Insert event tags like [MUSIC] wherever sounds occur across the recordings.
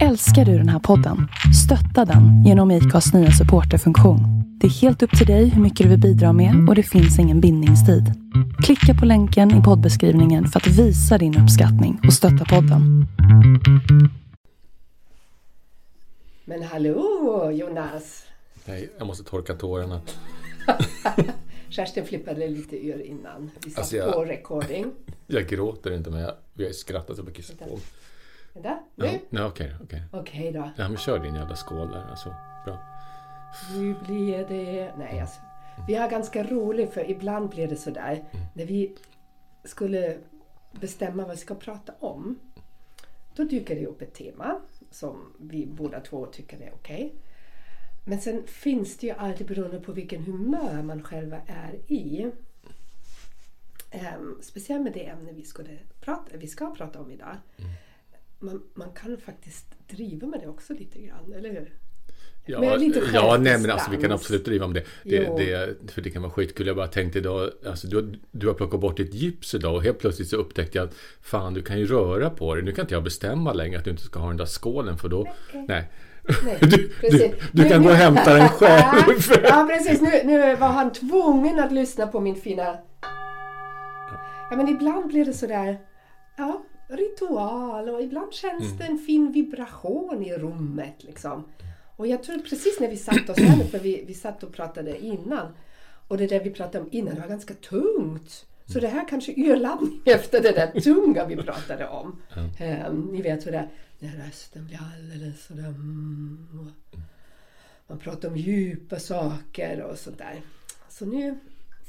Älskar du den här podden? Stötta den genom IKAs nya supporterfunktion. Det är helt upp till dig hur mycket du vill bidra med och det finns ingen bindningstid. Klicka på länken i poddbeskrivningen för att visa din uppskattning och stötta podden. Men hallå Jonas! Nej, jag måste torka tårarna. [LAUGHS] Kerstin flippade lite ur innan vi satt Alltså, jag- på recording. [LAUGHS] Jag gråter inte men jag, ju skrattat så mycket. Vänta. Nu? Ja, nej, okej, okej. Okej då. Ja, men kör din jävla skål där. Alltså, bra. Nu blir det... Nej, alltså. Vi har ganska roligt för ibland blir det sådär. Mm. När vi skulle bestämma vad vi ska prata om. Då dyker det upp ett tema som vi båda två tycker är okej. Men sen finns det ju alltid beroende på vilken humör man själva är i. Ehm, speciellt med det ämne vi, skulle prata, vi ska prata om idag. Mm. Man, man kan faktiskt driva med det också lite grann, eller hur? Ja, ja nej, men alltså, vi kan absolut driva om det. det, det för det kan vara skitkul. Jag bara tänkte idag, alltså, du, du har plockat bort ditt gips idag och helt plötsligt så upptäckte jag att fan, du kan ju röra på dig. Nu kan inte jag bestämma längre att du inte ska ha den där skålen för då, nej. Nej, [LAUGHS] Du, du, du kan nu- gå och hämta den [LAUGHS] själv. ja, precis. Nu, nu var han tvungen att lyssna på min fina... Ja, men ibland blir det sådär... Ja, ritual och ibland känns Mm. det en fin vibration i rummet liksom. Och jag tror precis när vi satt oss här för vi, vi satt och pratade innan. Och det där vi pratade om innan, var ganska tungt. Så det här kanske är urladdning efter det där tunga vi pratade om. Ehm, ni vet hur det är, när rösten blir alldeles sådär... Mm, man pratar om djupa saker och sånt där. Så nu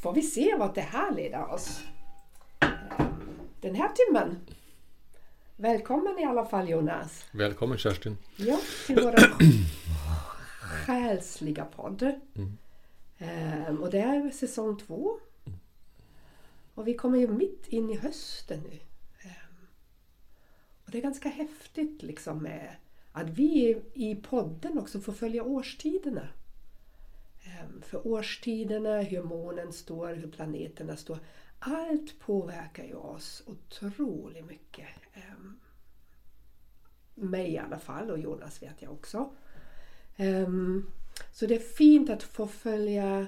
får vi se vart det här leder oss. Ehm, Den här timmen. Välkommen i alla fall Jonas. Välkommen Kerstin. Ja, till vår [COUGHS] själsliga podd. Ehm, och det är säsong två. Och vi kommer ju mitt in i hösten nu. Ehm, och det är ganska häftigt liksom med att vi i podden också får följa årstiderna. Ehm, för årstiderna, hur månen står, hur planeterna står. Allt påverkar ju oss otroligt mycket. Um, mig i alla fall och Jonas vet jag också. Um, så det är fint att få följa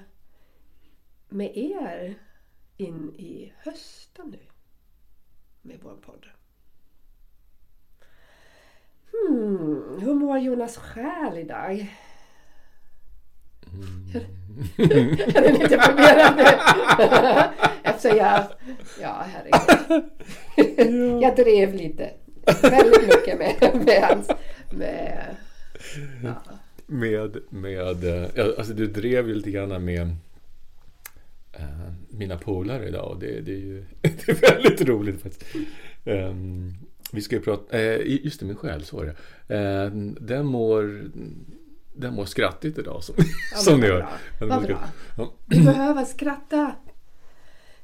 med er in i hösten nu med vår podd. Hmm, hur mår Jonas själ idag? Jag är lite förvirrad nu. Eftersom jag... Ja, herregud. Jag drev lite. Väldigt mycket med, med hans... Med, ja. Med, med eh, alltså du drev ju lite grann med eh, mina polare idag och det, det är ju [LAUGHS] det är väldigt roligt faktiskt. Ehm, vi ska ju prata, eh, just det, min själ, så är det. Eh, den mår den mår skrattigt idag som, [LAUGHS] Ja, som ni gör. Vad bra. Ja. Vi behöver skratta.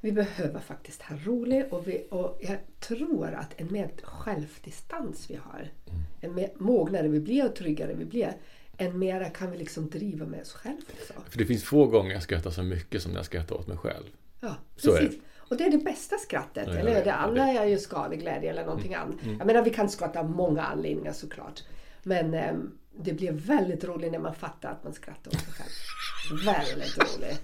Vi behöver faktiskt ha roligt och, vi, och jag tror att en mer självdistans vi har, en mer mognare vi blir och tryggare vi blir, en mera kan vi liksom driva med oss själva också. För det finns få gånger jag skrattar så mycket som när jag skrattar åt mig själv. Ja, Så precis. Och det är det bästa skrattet, Ja, eller ja? Det andra det- är ju skadeglädje eller någonting annat. Jag menar, vi kan skratta av många anledningar såklart. Men ehm, det blir väldigt roligt när man fattar att man skrattar åt sig själv. Väldigt roligt.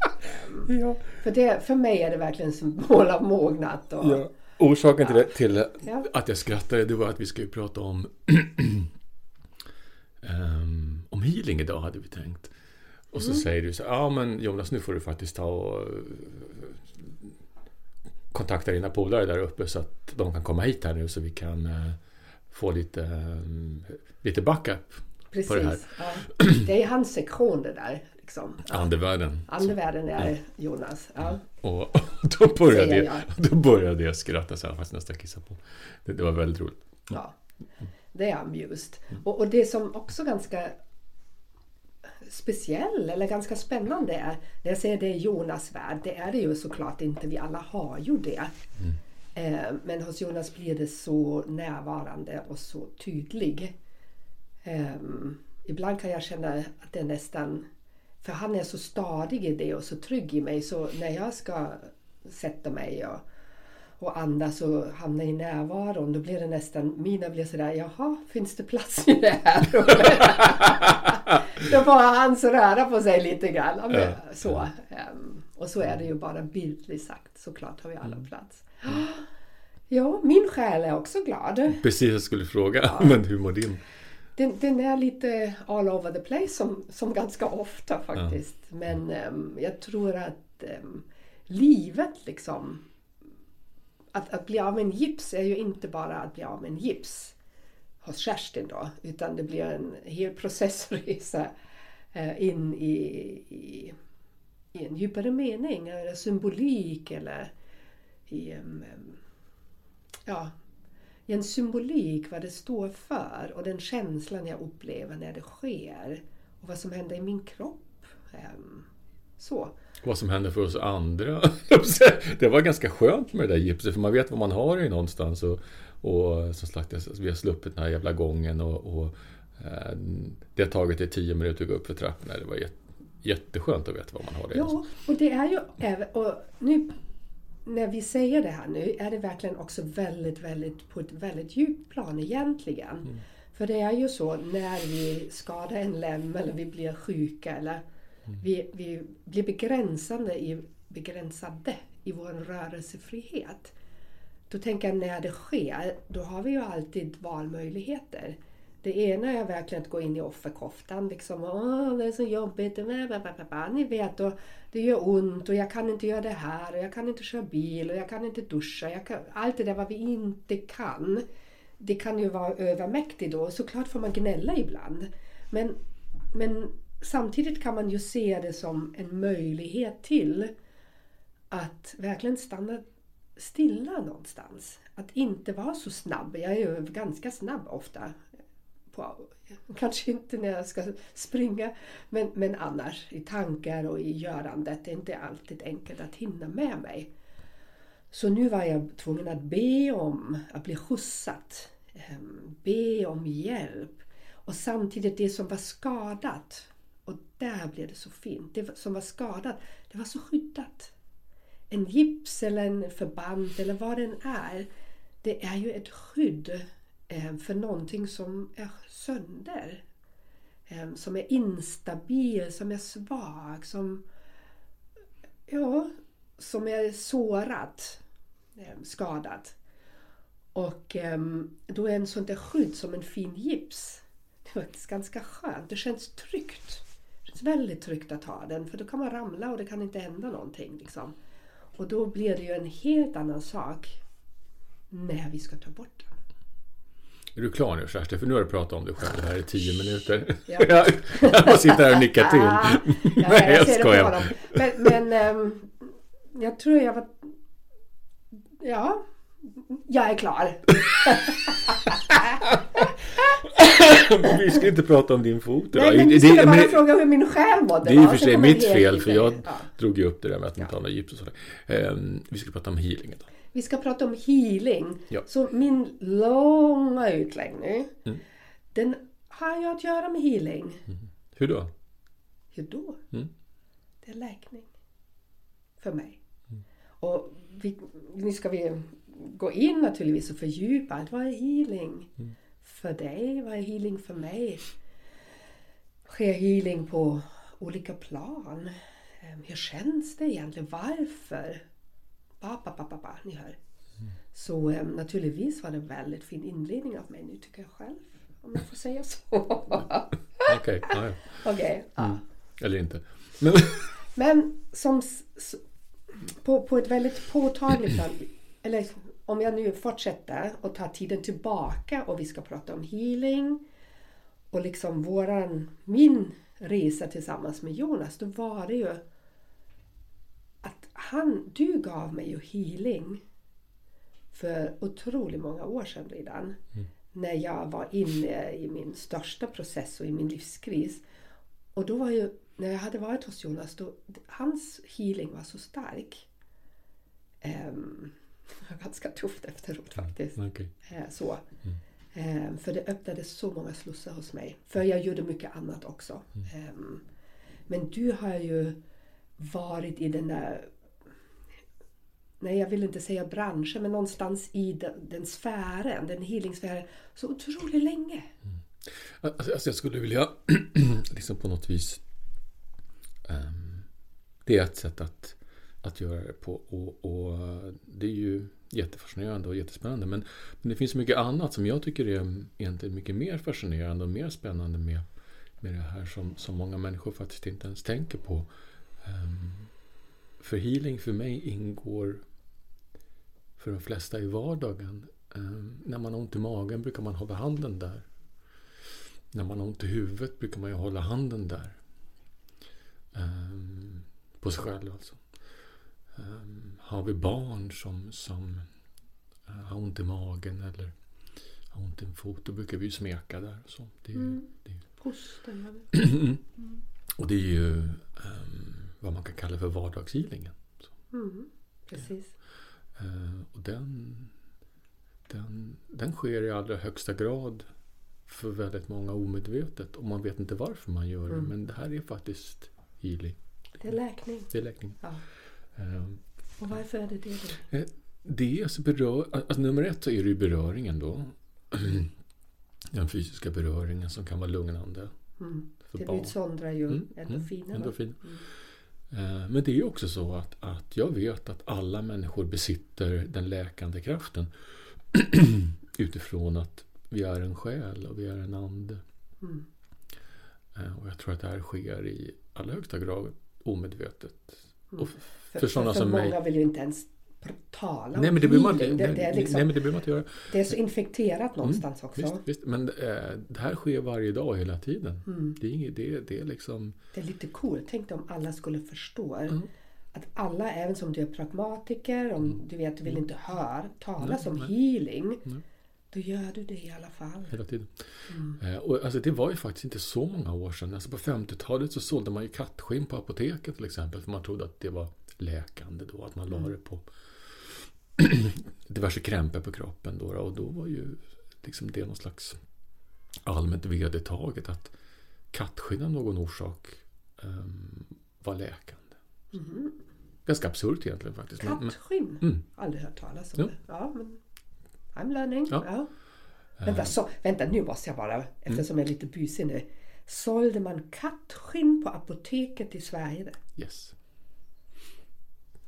Ehm, Ja. För, det, för mig är det verkligen en symbol av mognad. Och, Ja. Orsaken till, det, till Ja. att jag skrattade det var att vi ju prata om [CLEARS THROAT] ehm, om healing idag hade vi tänkt. Och så säger du så ja men Jonas nu får du faktiskt ta och eh, kontakta dina polare där uppe så att de kan komma hit här nu så vi kan eh, få lite, eh, lite backup precis. på det här. Ja. Det är hans sektion det där. Liksom. andevärlden. Andevärlden är Jonas. Ja. Och [LAUGHS] då började, jag, då började jag skratta så jag fast nästan kissa på. Det, det var väldigt roligt. Ja, det är amused. Och, och det som också ganska speciell eller ganska spännande är, när jag säger det är Jonas värld, det är det ju såklart inte, vi alla har ju det. Eh, men hos Jonas blir det så närvarande och så tydlig. Eh, ibland kan jag känna att det är nästan, för han är så stadig i det och så trygg i mig så när jag ska sätta mig och och andas och hamna i närvaron. Då blir det nästan, mina blir sådär, jaha, finns det plats i det här [LAUGHS] då får han så röra på sig lite grann. Ja, så. Um, och så är det ju bara bildligt sagt, såklart har vi alla plats. [GASPS] Ja, min själ är också glad. Precis, jag skulle fråga. Ja. [LAUGHS] Men hur mår din? Den, den, är lite all over the place som, som ganska ofta faktiskt. Ja. Men um, jag tror att um, livet liksom att, att bli av med en gips är ju inte bara att bli av med en gips hos Kerstin då, utan det blir en hel processresa eh, in i, i, i, en djupare mening, eller symbolik eller i, um, ja, i en symbolik vad det står för och den känslan jag upplever när det sker och vad som händer i min kropp. Um, så. Vad som händer för oss andra. [LAUGHS] det var ganska skönt med det där gipset för man vet var man har det någonstans. Och, och som sagt, vi har sluppit den här jävla gången och, och eh, det har tagit det tio minuter att gå upp för trapporna. Det var jätte, jätteskönt att veta var man har det. Ja, och det är ju och nu när vi säger det här nu är det verkligen också väldigt, väldigt på ett väldigt djupt plan egentligen. Mm. För det är ju så när vi skadar en lem eller vi blir sjuka eller Mm. Vi, vi blir begränsade i, begränsade i vår rörelsefrihet. Då tänker jag när det sker, då har vi ju alltid valmöjligheter. Det ena är verkligen att gå in i offerkoftan. Liksom, Åh, det är så jobbigt. Ni vet, och det gör ont och jag kan inte göra det här och jag kan inte köra bil och jag kan inte duscha. Kan, allt det där vad vi inte kan, det kan ju vara övermäktigt då. Såklart får man gnälla ibland. Men, men samtidigt kan man ju se det som en möjlighet till att verkligen stanna stilla någonstans. Att inte vara så snabb. Jag är ju ganska snabb ofta. På, kanske inte när jag ska springa, men, men annars i tankar och i görandet. Det är inte alltid enkelt att hinna med mig. Så nu var jag tvungen att be om att bli skjutsat. Ehm, be om hjälp. Och samtidigt det som var skadat och där blev det så fint. Det som var skadat, det var så skyddat. En gips eller en förband eller vad den är, det är ju ett skydd Eh, för någonting som är sönder. Eh, som är instabil, som är svag, som, ja, som är sårat, eh, skadad. skadat. Och då är en sånt där skydd som en fin gips, det är faktiskt ganska skönt. Det känns tryggt Det känns väldigt tryggt att ha den för då kan man ramla och det kan inte hända någonting. Liksom. Och då blir det ju en helt annan sak när vi ska ta bort den. Är du klar nu Kerstin? För nu har du pratat om dig själv här i tio minuter. Ja. [LAUGHS] jag får sitta här och nicka till. Ja, ja, Nej, jag, jag skojar. Men, men um, jag tror jag var... Ja, jag är klar. [LAUGHS] vi ska inte prata om din fot idag. Nej, men vi skulle bara men, fråga hur min själ mådde. Det är i och för sig mitt fel, för jag ja. drog ju upp det där med att inte ja. ha något gips och sådär. Um, vi ska prata om healing idag. Vi ska prata om healing. Ja. Så min långa utläggning, mm. den har ju att göra med healing. Mm. Hur då? Hur då? Mm. Det är läkning. För mig. Mm. Och vi, nu ska vi gå in naturligtvis och fördjupa allt. Vad är healing? Mm för dig? Vad är healing för mig? Sker healing på olika plan? Ehm, hur känns det egentligen? Varför? Ba, ba, ba, ba, ba, ni hör. Så um, naturligtvis var det en väldigt fin inledning av mig nu tycker jag själv. Om jag får säga så. [LAUGHS] Okej, okay, okay, ja. Mm. Eller inte. Men, [LAUGHS] Men som på, på ett väldigt påtagligt plan, eller om jag nu fortsätter och tar tiden tillbaka och vi ska prata om healing och liksom våran, min resa tillsammans med Jonas, då var det ju att han, du gav mig ju healing för otroligt många år sedan redan. Mm. När jag var inne i min största process och i min livskris. Och då var ju, när jag hade varit hos Jonas, då, hans healing var så stark. Um, [LAUGHS] det var ganska tufft efteråt faktiskt. Mm, okay. Eh, så. Mm. Eh, för det öppnade så många slussar hos mig. För jag gjorde mycket annat också. Mm. Ehm, men du har ju varit i den där nej jag vill inte säga branschen, men någonstans i den, den sfären, den healingsfären, så otroligt länge. Mm. Alltså, alltså jag skulle vilja [CLEARS THROAT] liksom på något vis um, Det är ett sätt att, att göra det på och, och det är ju jättefascinerande och jättespännande men, men det finns mycket annat som jag tycker är egentligen mycket mer fascinerande och mer spännande med, med det här som, som många människor faktiskt inte ens tänker på. Um, för healing för mig ingår för de flesta i vardagen. Um, när man har ont i magen brukar man hålla handen där. När man har ont i huvudet brukar man ju hålla handen där. Um, på sig själv alltså. Um, har vi barn som, som uh, har ont i magen eller har ont i en fot, då brukar vi ju smeka där. Och så. Det är Mm. det är vet. [CLEARS THROAT] Mm. och det är ju um, vad man kan kalla för vardagshealingen. Mm. Precis. Uh, och den, den, den sker i allra högsta grad för väldigt många omedvetet och man vet inte varför man gör det. Mm. Men det här är faktiskt healing. Det är läkning. Det är läkning. Ja. Um, Och varför är det det då? det är alltså berör, alltså nummer ett så är det ju beröringen då. [CLEARS THROAT] Den fysiska beröringen som kan vara lugnande Mm. för Det barn. utsondrar ju Mm, endorfinerna. endorfin. Mm. Eh, Men det är också så att, att jag vet att alla människor besitter den läkande kraften [CLEARS THROAT] utifrån att vi är en själ och vi är en ande. Mm. Eh, Och jag tror att det här sker i allra högsta grad omedvetet. Mm. Och För, för sådana för, som många mig. vill ju inte ens tala Nej om men det behöver man inte det, det, är liksom, nej, men det behöver man inte göra. det är så infekterat någonstans också. Visst, visst. Men eh, det här sker varje dag hela tiden. Mm. Det är inget, det, det är liksom... Det är lite coolt. Tänk dig om alla skulle förstå Mm. att alla, även som du är pragmatiker, om du vet du vill inte höra talas Nej, om nej. healing, Nej. då gör du det i alla fall. Hela tiden. Mm. Eh, och alltså, det var ju faktiskt inte så många år sedan. Alltså, på 50-talet så sålde man ju kattskinn på apoteket till exempel. För man trodde att det var läkande då. Att man la Mm. det på [CLEARS THROAT] diverse krämpor på kroppen. Då, och då var ju liksom det någon slags allmänt vedertaget att kattskinn av någon orsak ehm, var läkande. Mhm. Ganska absurt egentligen faktiskt. Kattskinn? Mm. Aldrig hört talas om Jo. det. Ja, men I'm learning. Ja. Ja. Vänta, så, vänta, nu måste jag bara, eftersom jag är lite busig nu. Sålde man kattskinn på apoteket i Sverige? Yes.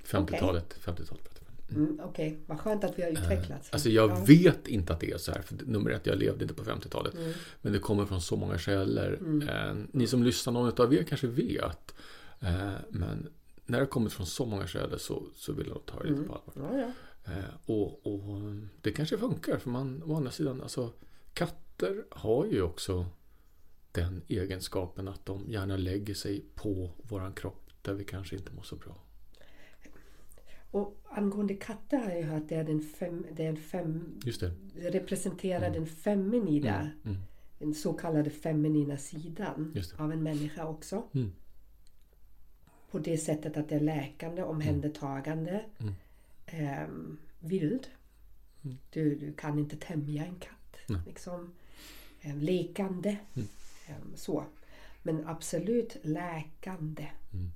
50-talet. 50-talet. Mm, Okej, vad skönt att vi har utvecklats. Alltså jag Ja. vet inte att det är så här. För nummer ett, jag levde inte på 50-talet. Mm. Men det kommer från så många källor. Eh, ni som lyssnar, någon av er kanske vet. Eh, men när det kommer från så många källor så, så vill jag ta det lite på allvar. Ja, ja. Eh, och, och det kanske funkar. För man, å andra sidan, alltså katter har ju också den egenskapen att de gärna lägger sig på våran kropp där vi kanske inte mår så bra. Och angående katter har jag hört att det är den fem, det är en fem, Just det. representerar den feminina, Mm. den så kallade feminina sidan av en människa också. Mm. På det sättet att det är läkande, omhändertagande, Mm. ehm, vild. Mm. Du, du kan inte tämja en katt. Liksom. Ehm, lekande. Mm. Ehm, så. Men absolut läkande.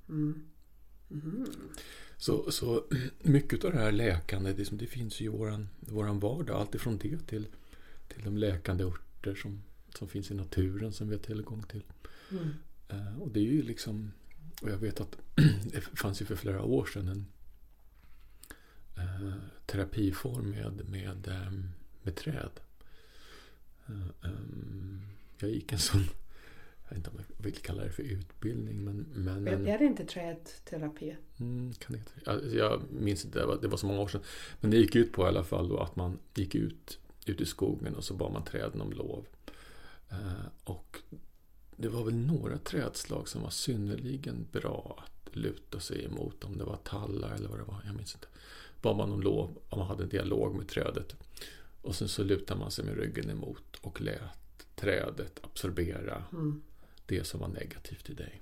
Mm. Så, så [CLEARS THROAT] mycket av det här läkande, det, som, det finns ju i våran, våran vardag. Allt ifrån det till, till de läkande örter som, som finns i naturen som vi har tillgång till. Mm. Eh, och det är ju liksom, och jag vet att [CLEARS THROAT] det fanns ju för flera år sedan en eh, terapiform med, med, ehm, med träd. Eh, ehm, jag gick en sån, jag vet inte om jag vill kalla det för utbildning, men, men en, Är det inte trädterapi? Mm, kan det? Alltså, jag minns inte, det var, det var så många år sedan. Men det gick ut på i alla fall då att man gick ut, ut i skogen och så bad man träden om lov. Eh, och det var väl några trädslag som var synnerligen bra att luta sig emot. Om det var tallar eller vad det var, jag minns inte. Bad man om lov, om man hade en dialog med trädet. Och sen så lutade man sig med ryggen emot och lät trädet absorbera Mm. Det som var negativt i dig.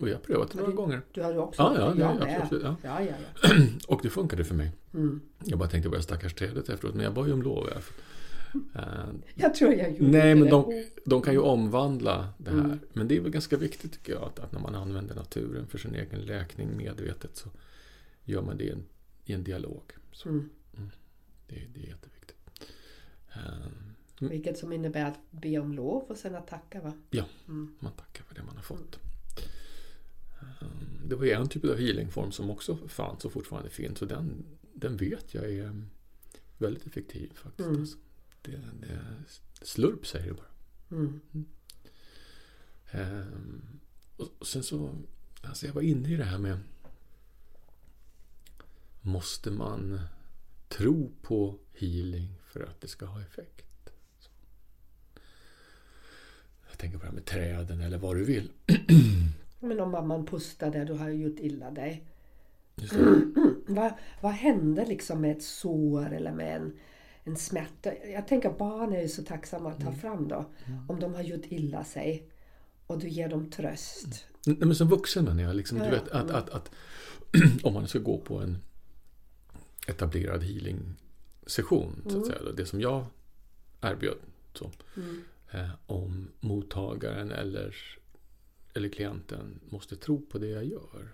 Och jag har prövat det några det- gånger. Du har också Ja, ja, ja, med. absolut, ja. ja, ja, ja. [CLEARS THROAT] Och det funkade för mig. Mm. Jag bara tänkte på det stackars trädet efteråt, men jag bad ju om lov. Jag, Eh, Jag tror jag gjorde nej, men de, de kan ju omvandla det här. Mm. Men det är väl ganska viktigt tycker jag, att, att när man använder naturen för sin egen läkning medvetet så gör man det i en, i en dialog. Så, Mm. det, det är jätteviktigt. Um, Vilket som innebär att be om lov och sen att tacka va? Ja, Mm. man tackar för det man har fått. Um, det var ju en typ av healingform som också fanns och fortfarande finns och den, den vet jag är väldigt effektiv faktiskt. Mm. Alltså. Det, det, slurp säger det bara. Mm. Ehm, och sen så, alltså jag var inne i det här med Måste man tro på healing för att det ska ha effekt? Så. Jag tänker på det här med träden eller vad du vill. Men om mamman pustade, du har ju gjort illa dig. [CLEARS THROAT] Vad, vad händer liksom med ett sår eller med en, en smärta? Jag tänker barn är ju så tacksamma att ta fram då. Om de har gjort illa sig och du ger dem tröst. Nej, men som vuxen menar jag. Liksom, Ja, du vet, att, att, att, [CLEARS THROAT] om man ska gå på en etablerad healing-session, så att säga, då, det som jag erbjöd, så, Mm. Eh, om mottagaren eller, eller klienten måste tro på det jag gör.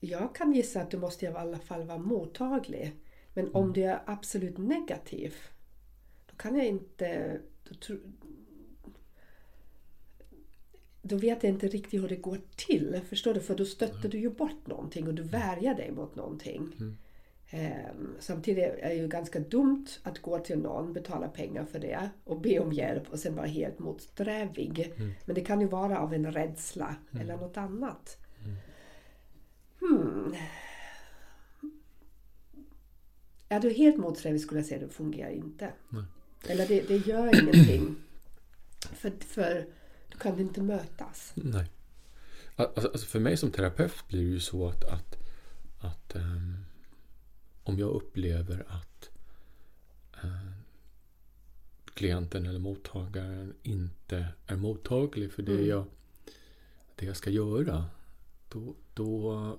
Jag kan gissa att du måste i alla fall vara mottaglig. Men om du är absolut negativ, då kan jag inte... Då, då vet jag inte riktigt hur det går till. Förstår du? För då stöter du ju bort någonting och du värjar dig mot någonting. Ehm, samtidigt är det ju ganska dumt att gå till någon, betala pengar för det och be om hjälp och sen vara helt motsträvig. Men det kan ju vara av en rädsla eller något annat. Hmm. Är du helt motsträvig skulle jag säga det fungerar inte. Nej. Eller det, det gör ingenting. För, för då kan inte mötas. Nej. Alltså, alltså för mig som terapeut blir det ju så att, att, att ehm, om jag upplever att eh, klienten eller mottagaren inte är mottaglig för det, Mm. jag, det jag ska göra, då, då,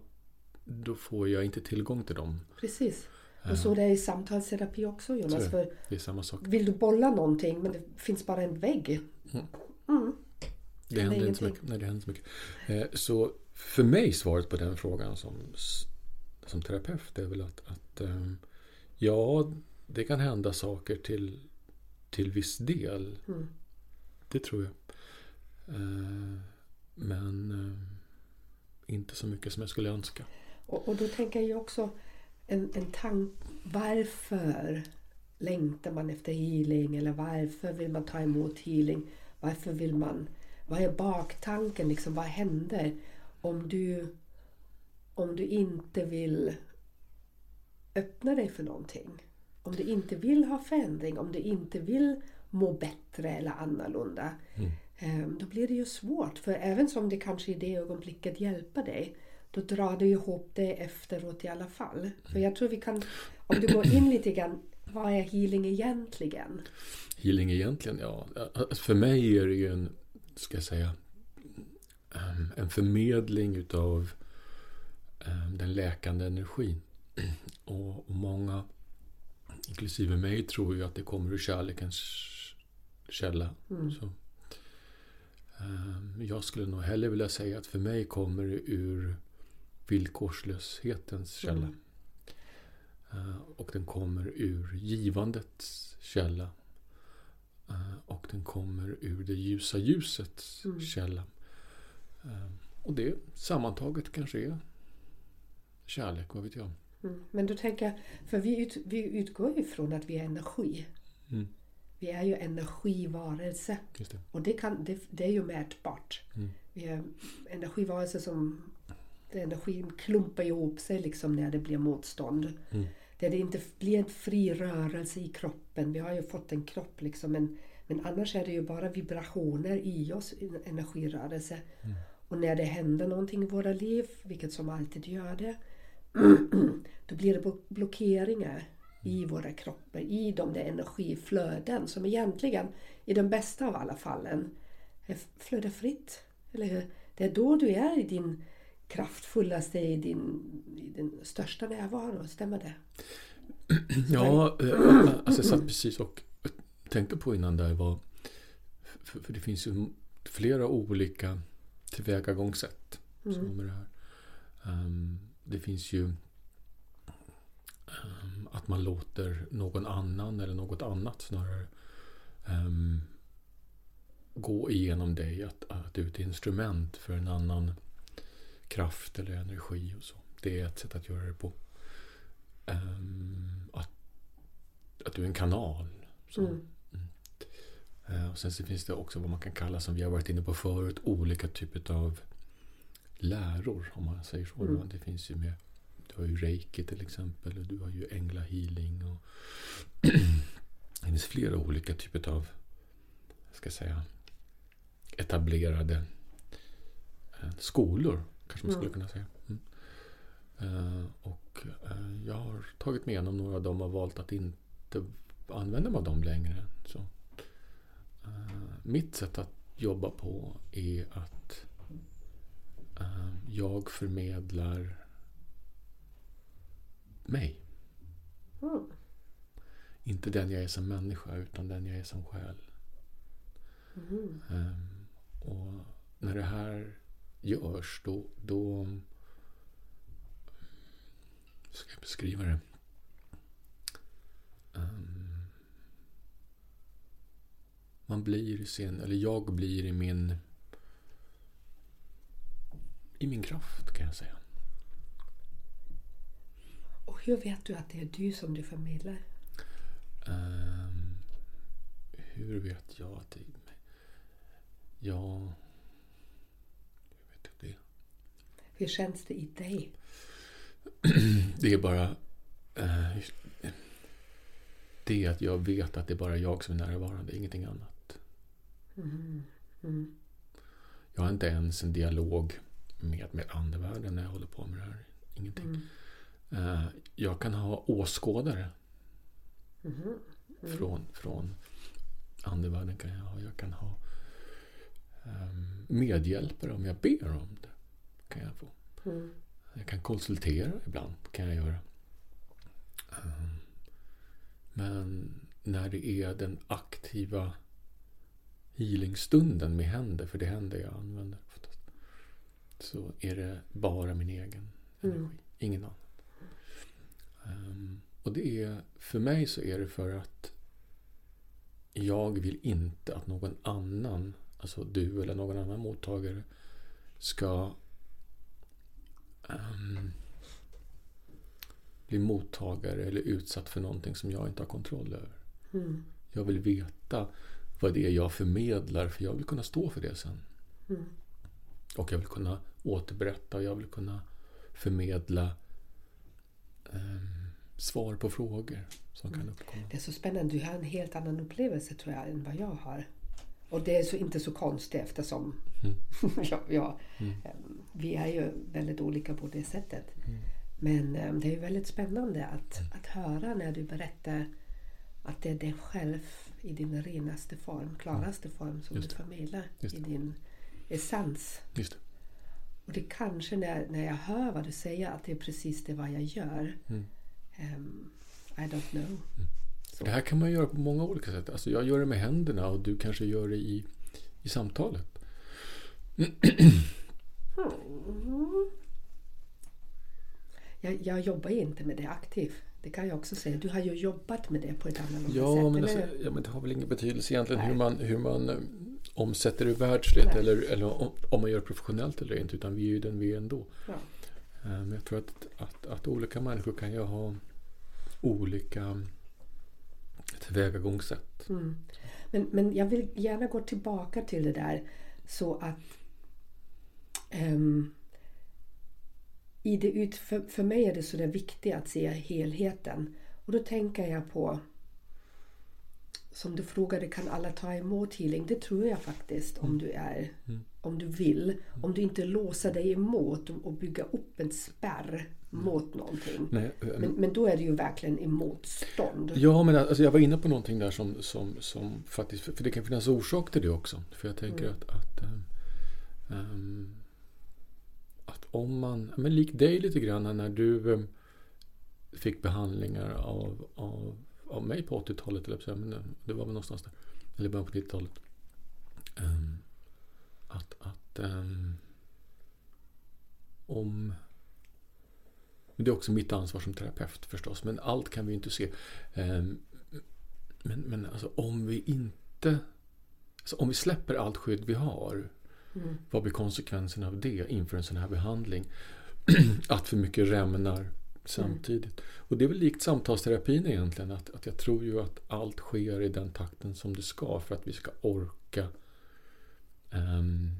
då får jag inte tillgång till dem. Precis. Och så det är i samtalsterapi också Jonas. det. För Det är samma sak. vill du bolla någonting men det finns bara en vägg. Mm. Det händer inte så mycket. Nej, det händer så mycket. Eh, så för mig svaret på den frågan som, som terapeut är väl att, att ehm, ja, det kan hända saker till, till viss del. Mm. Det tror jag. Eh, men eh, inte så mycket som jag skulle önska. Och, och då tänker jag också en, en tank. Varför längtar man efter healing? Eller varför vill man ta emot healing? Varför vill man... Vad är baktanken? Liksom, vad händer om du, om du inte vill öppna dig för någonting? Om du inte vill ha förändring, om du inte vill må bättre eller annorlunda. ehm, Då blir det ju svårt. För även som det kanske i det ögonblicket hjälper dig då drar du ihop det efteråt i alla fall. För jag tror vi kan, om du går in lite grann, vad är healing egentligen? Healing egentligen, ja. För mig är det ju en, ska jag säga, ehm, en förmedling utav den läkande energin. [CLEARS THROAT] Och många, inklusive mig, tror ju att det kommer ur kärlekens källa. Så, ehm, jag skulle nog hellre vilja säga att för mig kommer det ur villkorslöshetens källa. Eh, Och den kommer ur givandets källa. Eh, Och den kommer ur det ljusa ljusets källa. Eh, Och det sammantaget kanske är kärlek, vad vet jag. Mm. Men då tänker jag, för vi, ut, vi utgår ju från att vi är energi. Mm. Vi är ju energivarelse. Det. Och det, kan, det, det är ju mätbart. Mm. Vi är energivarelser som energin klumpar ihop sig liksom när det blir motstånd. Mm. Där det inte blir en fri rörelse i kroppen. Vi har ju fått en kropp liksom. Men, men annars är det ju bara vibrationer i oss, en energirörelse. Och när det händer någonting i våra liv, vilket som alltid gör det, då blir det blo- blockeringar i våra kroppar, i de där energiflöden som egentligen, i den bästa av alla fallen, flödar fritt. Eller hur? Det är då du är i din kraftfullaste, i din, i din största närvaro. Stämmer det? [CLEARS THROAT] Ja, eh, [CLEARS THROAT] alltså jag satt precis och tänkte på innan där var... För, det finns ju flera olika tillvägagångssätt som med det här. Ehm, det finns ju att man låter någon annan eller något annat snarare um, gå igenom dig. Att, att du är ett instrument för en annan kraft eller energi. och så. Det är ett sätt att göra det på. Um, att, att du är en kanal. Så. Mm. Mm. Uh, och sen så finns det också vad man kan kalla, som vi har varit inne på förut, olika typer av läror, om man säger så. Mm. Det finns ju med, du har ju reiki till exempel, och du har ju änglahealing. Och [CLEARS THROAT] det finns flera olika typer av, ska säga, etablerade eh, skolor, kanske man skulle kunna säga. Mm. Uh, och uh, jag har tagit mig igenom några av dem och valt att inte använda mig av dem längre. Så, uh, mitt sätt att jobba på är att jag förmedlar mig. Mm. Inte den jag är som människa, utan den jag är som själ. Mm. Um, och när det här görs, då, då ska jag beskriva det? Um, man blir i sin, eller jag blir i min i min kraft kan jag säga. Och hur vet du att det är du som du förmedlar? Um, hur vet jag att det är mig? Ja, hur vet jag det? Hur känns det i dig? [CLEARS THROAT] det är bara... Uh, det är att jag vet att det är bara jag som är närvarande, ingenting annat. Mm. Mm. Jag har inte ens en dialog med, med andevärlden när jag håller på med det här. Ingenting. Mm. Uh, jag kan ha åskådare. Mm. Mm. Från, från andevärlden kan jag ha. Jag kan ha um, medhjälpare om jag ber om det. Kan jag få. Mm. Jag kan konsultera ibland. Kan jag göra. Um, men när det är den aktiva healingstunden med händer, för det är händer jag använder så är det bara min egen energi. Mm. Ingen annan. Um, och det är, för mig så är det för att jag vill inte att någon annan, alltså du eller någon annan mottagare, ska um, bli mottagare eller utsatt för någonting som jag inte har kontroll över. Mm. Jag vill veta vad det är jag förmedlar för jag vill kunna stå för det sen. Mm. Och jag vill kunna återberätta och jag vill kunna förmedla um, svar på frågor som mm. kan uppkomma. Det är så spännande. Du har en helt annan upplevelse tror jag än vad jag har. Och det är så, inte så konstigt eftersom mm. [LAUGHS] ja, ja mm. um, vi är ju väldigt olika på det sättet. Mm. Men um, det är väldigt spännande att, mm. att höra när du berättar att det är dig själv i din renaste form, klaraste form som du förmedlar i din essens. Just det. Och det kanske när, när jag hör vad du säger att det är precis det vad jag gör. Mm. Um, I don't know. Mm. Det här kan man göra på många olika sätt. Alltså jag gör det med händerna och du kanske gör det i, i samtalet. Mm. [CLEARS THROAT] Jag, jag jobbar inte med det aktivt. Det kan jag också säga. Du har ju jobbat med det på ett annat ja, sätt. Men alltså, ja, men det har väl ingen betydelse egentligen hur man, hur man omsätter det världsligt eller, eller om, om, man gör det professionellt eller inte. Utan vi är ju den vi är ändå. Ja. Eh, men jag tror att, att, att olika människor kan ju ha olika tillvägagångssätt. Mm. Men, men jag vill gärna gå tillbaka till det där så att um, i det ut, för, för mig är det så där viktigt att se helheten. Och då tänker jag på som du frågade, kan alla ta emot healing? Det tror jag faktiskt om mm. du är, mm. om du vill. Om du inte låser dig emot och bygga upp en spärr mm. mot någonting. Nej, äh, men, men då är det ju verkligen i motstånd. Ja, men alltså, jag var inne på någonting där som, som, som faktiskt, för det kan finnas orsak till det också. För jag tänker mm. att, att, um, att om man, men lik dig lite grann när du um, fick behandlingar av, av av mig på 80-talet, eller men det var väl någonstans där. Eller början på 90-talet. Um, ehm, att att um, om Men det är också mitt ansvar som terapeut förstås. Men allt kan vi inte se. Ehm, men, men alltså om vi inte... Alltså om vi släpper allt skydd vi har. Mm. Vad blir konsekvenserna av det inför en sån här behandling? [CLEARS THROAT] att för mycket rämnar samtidigt. Mm. Och det är väl likt samtalsterapin egentligen. Att, att jag tror ju att allt sker i den takten som det ska för att vi ska orka um,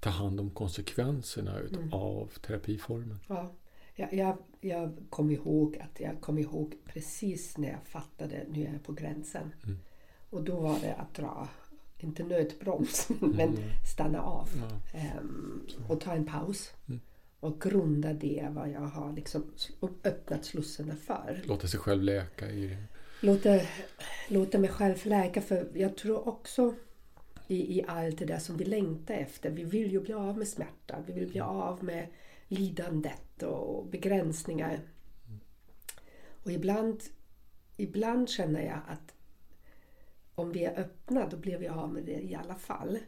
ta hand om konsekvenserna mm. av terapiformen. Ja. Jag, jag, jag kom ihåg att jag kom ihåg precis när jag fattade nu är jag på gränsen. Mm. Och då var det att dra, inte nödbroms, [LAUGHS] men mm. stanna av. Ja. Um, och ta en paus. Mm. Och grunda det vad jag har liksom öppnat slussarna för. Låta sig själv läka i Låta, låta mig själv läka för jag tror också i, i allt det där som vi längtar efter. Vi vill ju bli av med smärta. Vi vill bli av med lidandet och begränsningar. Och ibland, ibland känner jag att om vi är öppna då blir vi av med det i alla fall.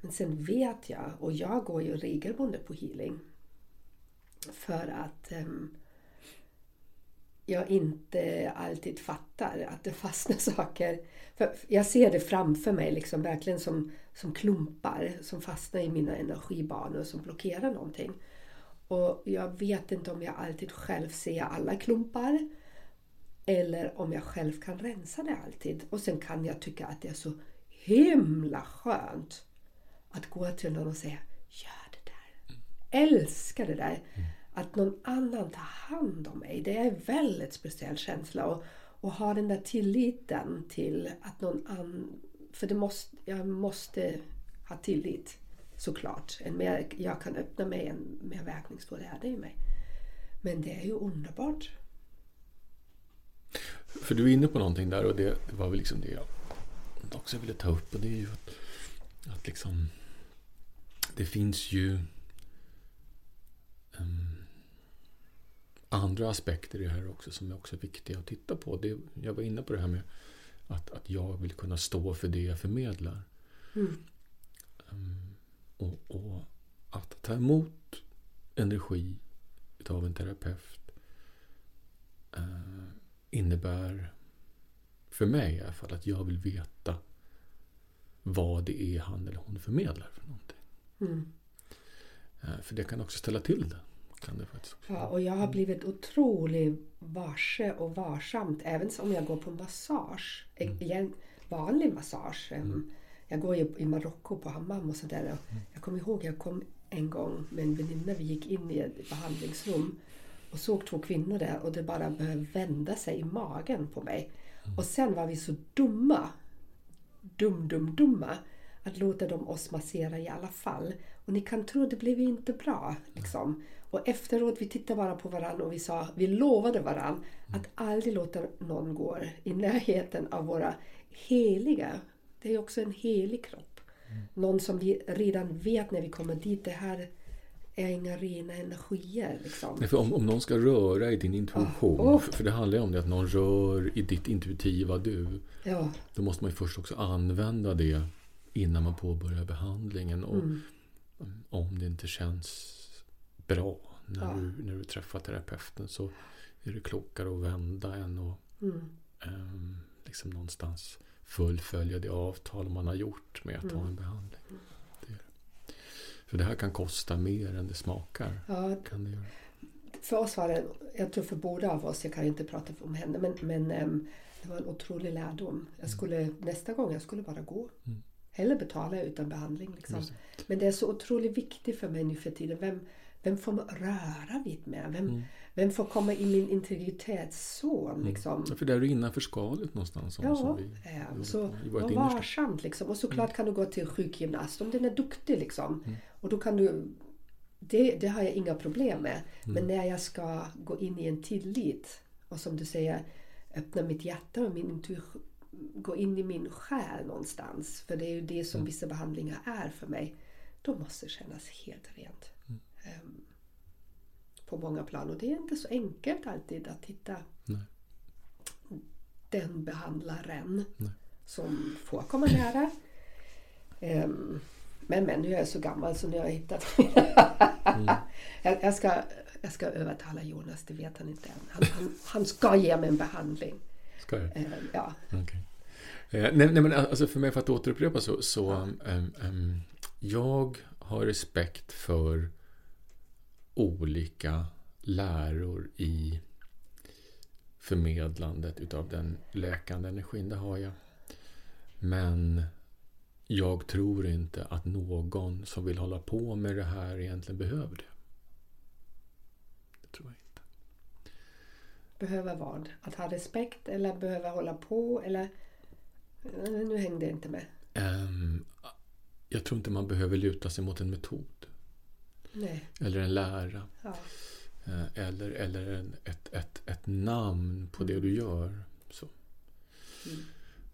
Men sen vet jag, och jag går ju regelbundet på healing för att um, jag inte alltid fattar att det [LAUGHS] fastnar saker. För jag ser det framför mig liksom verkligen som, som klumpar som fastnar i mina energibanor som blockerar någonting. Och jag vet inte om jag alltid själv ser alla klumpar eller om jag själv kan rensa det alltid. Och sen kan jag tycka att det är så himla skönt att gå till någon och säga ja. Älskar det där. Att någon annan tar hand om mig. Det är en väldigt speciell känsla. Och, och ha den där tilliten till att någon annan... För det måste, jag måste ha tillit såklart. En mer, jag kan öppna mig, en mer verkningsfull är det i mig. Men det är ju underbart. För du är inne på någonting där och det, det var väl liksom det jag också ville ta upp. Och det är ju att, att liksom det finns ju andra aspekter i det här också som är också viktiga att titta på. Det, jag var inne på det här med att, att jag vill kunna stå för det jag förmedlar. Mm. Um, och, och, att ta emot energi av en terapeut eh, innebär för mig i alla fall att jag vill veta vad det är han eller hon förmedlar för någonting. Mm. Eh, för det kan också ställa till det. Kan det faktiskt Ja, och jag har blivit otroligt varse och varsamt även om jag går på massage. Mm. Vanlig massage. Mm. Jag går ju i Marocko på hammam och sådär. Mm. Jag kommer ihåg jag kom en gång med en väninna. Vi gick in i ett behandlingsrum och såg två kvinnor där och det bara började vända sig i magen på mig. Mm. Och sen var vi så dumma, dum, dum, dumma, att låta dem oss massera i alla fall. Och ni kan tro, det blev inte bra. Liksom. Och efteråt, vi tittade bara på varandra och vi sa, vi lovade varandra att aldrig låta någon gå i närheten av våra heliga det är också en helig kropp. Någon som vi redan vet när vi kommer dit, det här är inga rena energier. Liksom. Nej, för om, om någon ska röra i din intuition, oh. för, för, det handlar ju om det att någon rör i ditt intuitiva du. Ja. Då måste man ju först också använda det innan man påbörjar behandlingen. Och mm. Om det inte känns bra när, ja. du, när du träffar terapeuten så är det klokare att vända än att mm. um, liksom någonstans fullfölja det avtal man har gjort med att mm. ha en behandling. Det För det här kan kosta mer än det smakar. Ja, kan det göra. För oss var det, jag tror för båda av oss, jag kan inte prata om henne, men, men um, det var en otrolig lärdom. Jag mm. skulle, mm. Nästa gång jag skulle bara gå. Mm. Hellre betala utan behandling. Liksom. Men det är så otroligt viktigt för mig nu för tiden. Vem, vem får man röra vid med? Vem, mm. vem får komma i min integritetszon? Mm. Liksom? Ja, för där är du innanför skalet någonstans. Ja, som vi, eh, så var varsamt. Liksom. Och såklart mm. kan du gå till sjukgymnast om den är duktig. Liksom. Mm. Och då kan du det, det har jag inga problem med. Mm. Men när jag ska gå in i en tillit och som du säger öppna mitt hjärta och min intuition gå in i min själ någonstans. För det är ju det som mm. vissa behandlingar är för mig. Då måste det kännas helt rent. Ehm, på många plan. Och det är inte så enkelt alltid att hitta Nej. den behandlaren Nej. som får komma nära. Um, men, men nu är jag så gammal så nu har jag hittat [LAUGHS] mm. jag, jag, ska, jag ska övertala Jonas, det vet han inte än. Han, han, han ska ge mig en behandling. Ska jag? Eh, ja. Okay. Eh, nej, nej, men alltså för mig, för att återupprepa så, så um, um, jag har respekt för olika läror i förmedlandet utav den läkande energin. Det har jag. Men jag tror inte att någon som vill hålla på med det här egentligen behöver det. Det tror jag Behöver vad? Att ha respekt eller behöva hålla på eller? Nu hängde jag inte med. Um, jag tror inte man behöver luta sig mot en metod. Nej. Eller en lära. Ja. Eh, eller, eller en, ett, ett, ett namn på det du gör. Så. Mm.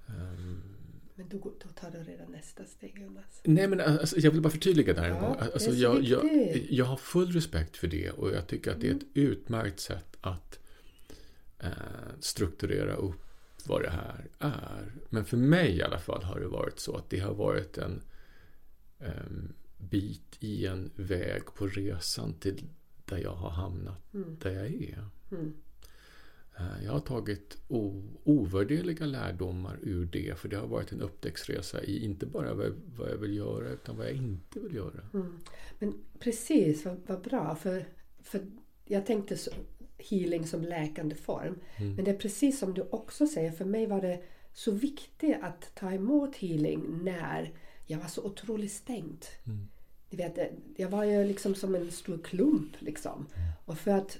Um, men då, då tar du redan nästa steg Jonas. Nej men alltså, jag vill bara förtydliga där Ja, det Alltså, så jag, jag, jag har full respekt för det och jag tycker att det är ett Mm. utmärkt sätt att eh, strukturera upp vad det här är. Men för mig i alla fall har det varit så att det har varit en em, bit i en väg på resan till där jag har hamnat Mm. där jag är. Mm. Eh, Jag har tagit ovärderliga lärdomar ur det, för det har varit en upptäcktsresa i inte bara vad, vad jag vill göra, utan vad jag inte vill göra. Mm. Men precis, vad, vad bra. För, för jag tänkte så, healing som läkande form. Mm. Men det är precis som du också säger, för mig var det så viktigt att ta emot healing när jag var så otroligt stängd. Mm. Du vet, jag var ju liksom som en stor klump. Liksom. Och för att,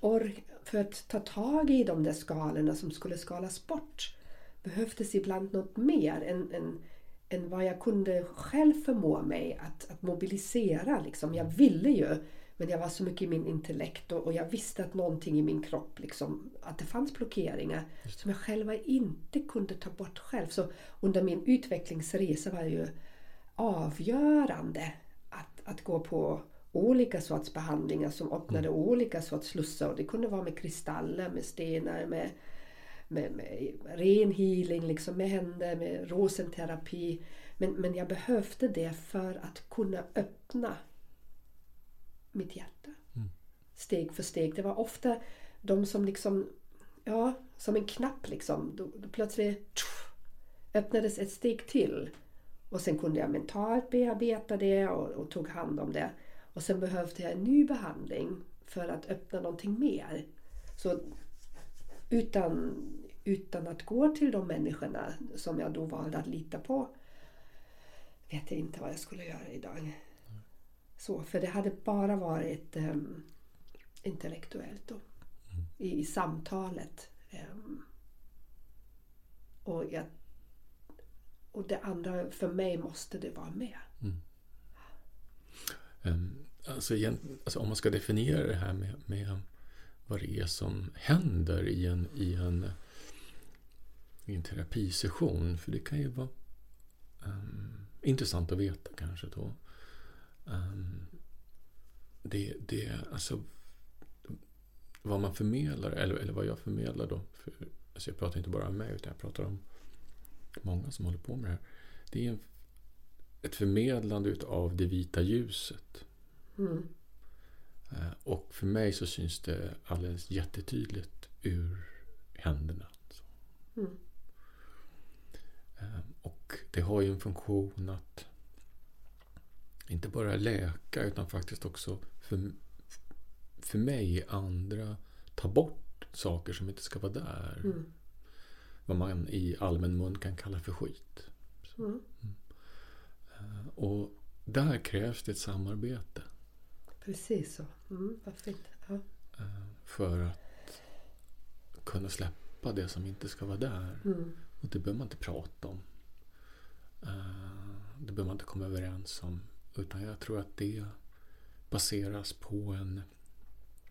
or, för att ta tag i de där skalorna som skulle skalas bort behövdes ibland något mer än, än, än vad jag kunde själv förmå mig att, att mobilisera. Liksom. Jag ville ju, men jag var så mycket i min intellekt och, och jag visste att någonting i min kropp, liksom, att det fanns blockeringar som jag själva inte kunde ta bort själv. Så under min utvecklingsresa var det ju avgörande att, att gå på olika sorts behandlingar som öppnade olika sorts slussar. Och det kunde vara med kristaller, med stenar, med, med, med ren healing, liksom med händer, med rosenterapi. Men, men jag behövde det för att kunna öppna mitt hjärta. Steg för steg. Det var ofta de som liksom, ja, som en knapp liksom. Då, då plötsligt tjoff, öppnades ett steg till. Och sen kunde jag mentalt bearbeta det och, och tog hand om det. Och sen behövde jag en ny behandling för att öppna någonting mer. Så utan, utan att gå till de människorna som jag då valde att lita på vet jag inte vad jag skulle göra idag. Så, för det hade bara varit um, intellektuellt då. I, I samtalet. Um, och, jag, och det andra, för mig måste det vara med. Um, alltså, alltså om man ska definiera det här med, med vad det är som händer i en, i en, i en terapisession. För det kan ju vara um, intressant att veta kanske då. Um, det, det, alltså vad man förmedlar, eller, eller vad jag förmedlar då. För, alltså jag pratar inte bara om mig, utan jag pratar om många som håller på med det här. Det är en, ett förmedlande utav det vita ljuset. Mm. Eh, Och för mig så syns det alldeles jättetydligt ur händerna. Mm. Eh, Och det har ju en funktion att inte bara läka utan faktiskt också för, för mig andra ta bort saker som inte ska vara där. Mm. Vad man i allmän mun kan kalla för skit. Mm. Eh, Och där krävs det ett samarbete. Precis så. Mm, vad fint. Ja. eh, För att kunna släppa det som inte ska vara där. Mm. Och det behöver man inte prata om. Eh, Det behöver man inte komma överens om. Utan jag tror att det baseras på en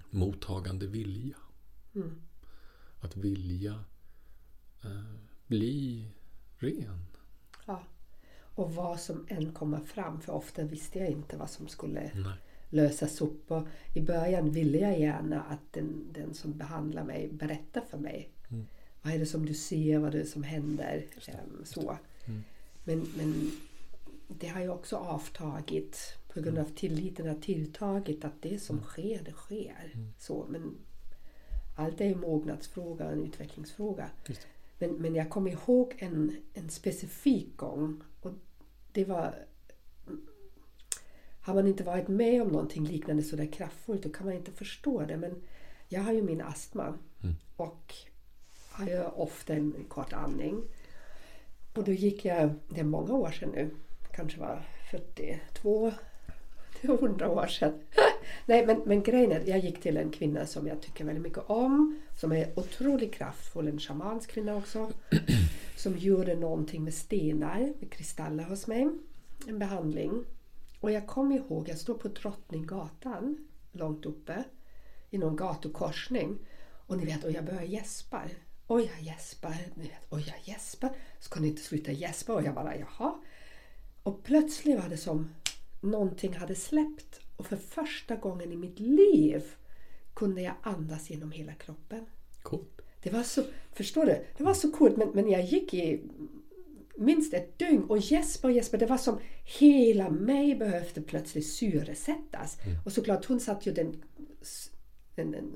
mottagande vilja. Mm. Att vilja eh, bli ren. Ja. Och vad som än kommer fram, för ofta visste jag inte vad som skulle Nej. lösas upp. Och I början ville jag gärna att den, den som behandlar mig berättar för mig. Mm. Vad är det som du ser? Vad är det som händer? Ehm, så. Mm. Men, men det har ju också avtagit På grund av tilliten har tilltagit att det som sker, det sker. Mm. Så, men allt är en mognadsfråga och en utvecklingsfråga. Men, men jag kommer ihåg en, en specifik gång. Och det var... Har man inte varit med om någonting liknande så där kraftfullt då kan man inte förstå det. Men jag har ju min astma. Mm. Och har ju ofta en kort andning. Och då gick jag, det är många år sedan nu, kanske var 42, det är 100 år sedan. [LAUGHS] Nej men, men grejen är, jag gick till en kvinna som jag tycker väldigt mycket om. Som är otroligt kraftfull, en shamansk kvinna också. [CLEARS THROAT] Som gjorde någonting med stenar, med kristaller hos mig. En behandling. Och jag kommer ihåg, jag stod på Drottninggatan, långt uppe. I någon gatukorsning. Och ni vet, och jag börjar gäspa. Oj, jag gäspar. Ni vet, oj, jag gäspar. Ska ni inte sluta gäspa och jag bara, jaha. Och plötsligt var det som någonting hade släppt. Och för första gången i mitt liv kunde jag andas genom hela kroppen. Coolt. Det var så, förstår du? Det var så coolt. Men, men jag gick i minst ett dygn och gäspade och gäspade. Det var som hela mig behövde plötsligt syresättas. Och såklart hon satt ju den, en, en,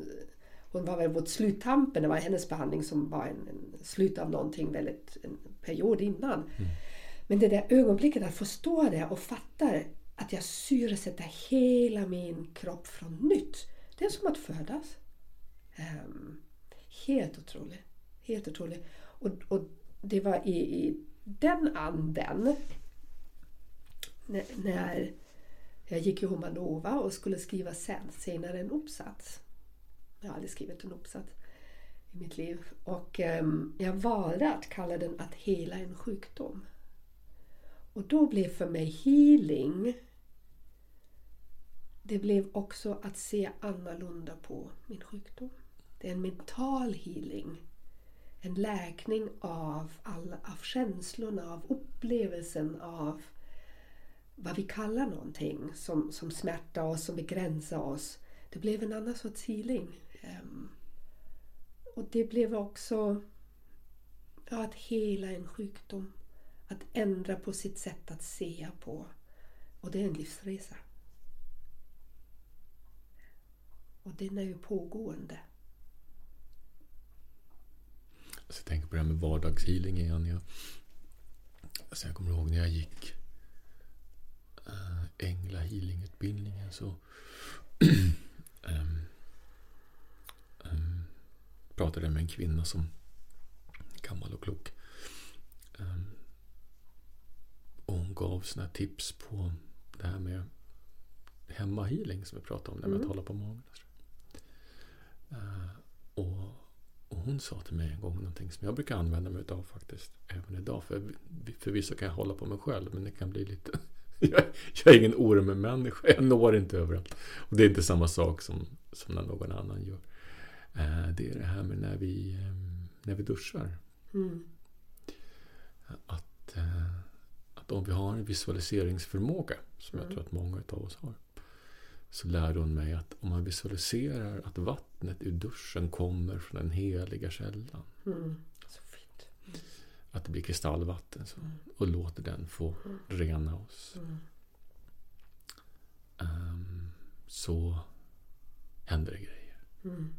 hon var väl mot sluttampen, det var hennes behandling som var en, en slut av någonting väldigt, en period innan. Men det där ögonblicket att förstå det och fatta att jag syresätter hela min kropp från nytt. Det är som att födas. Um, helt otroligt. Helt otroligt. Och, och det var i, i den anden när, när jag gick i Humanova och skulle skriva sen, senare en uppsats. Jag har aldrig skrivit en uppsats i mitt liv. Och um, jag valde att kalla den att hela en sjukdom. Och då blev för mig healing det blev också att se annorlunda på min sjukdom. Det är en mental healing. En läkning av, alla, av känslorna, av upplevelsen av vad vi kallar någonting som, som smärtar oss, som begränsar oss. Det blev en annan sorts healing. Um, och det blev också ja, att hela en sjukdom. Att ändra på sitt sätt att se på. Och det är en livsresa. Och den är ju pågående. Alltså jag tänker på det här med vardagshealing igen. Jag, alltså jag kommer ihåg när jag gick eh, äh, Ängla healingutbildningen så ähm, [CLEARS THROAT] ähm, pratade jag med en kvinna som gammal och klok. Ähm, och hon gav här tips på det här med hemmahealing som vi pratade om, det med Mm. att hålla på magen. Eh, och, och hon sa till mig en gång någonting som jag brukar använda mig av faktiskt. Även idag. För förvisso kan jag hålla på mig själv. Men det kan bli lite... [LAUGHS] jag, jag är ingen ormmänniska. Jag når inte överallt. Och det är inte samma sak som, som när någon annan gör. Eh, det är det här med när vi, eh, när vi duschar. Mm. Att, att om vi har en visualiseringsförmåga. Som jag Mm. tror att många av oss har. Så lärde hon mig att om man visualiserar att vattnet ur duschen kommer från den heliga källan. Mm. Så fint. Att det blir kristallvatten. Så, och låter den få rena oss. Mm. Ehm, så händer det grejer. Mm.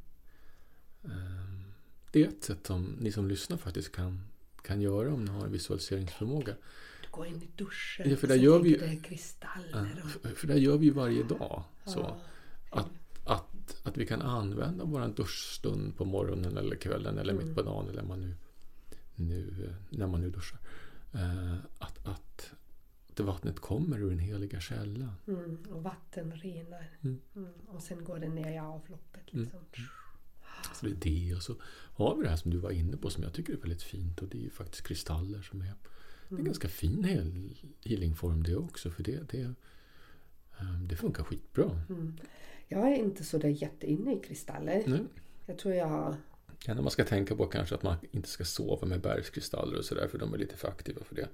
Ehm, det är ett sätt som ni som lyssnar faktiskt kan, kan göra om ni har en visualiseringsförmåga. Går in i duschen Ja, för där gör vi- Ja, kristaller. Och, för, det gör vi ju varje dag. Så. Att, att, att vi kan använda vår duschstund på morgonen eller kvällen eller mitt på dagen eller man nu, nu, eh, när man nu duschar. Eh, att, att det vattnet kommer ur den heliga källan. Mm. Och vatten renar. Mm. Mm. Och sen går det ner i avloppet. Liksom. Så det är det. Och så har vi det här som du var inne på som jag tycker är väldigt fint. Och det är ju faktiskt kristaller som är är en ganska fin healingform det också. För det, det, eh, det funkar skitbra. Mm. Jag är inte så där jätteinne i kristaller. Nej. Jag tror jag har... Det man ska tänka på kanske att man inte ska sova med bergskristaller och sådär för de är lite för aktiva för det.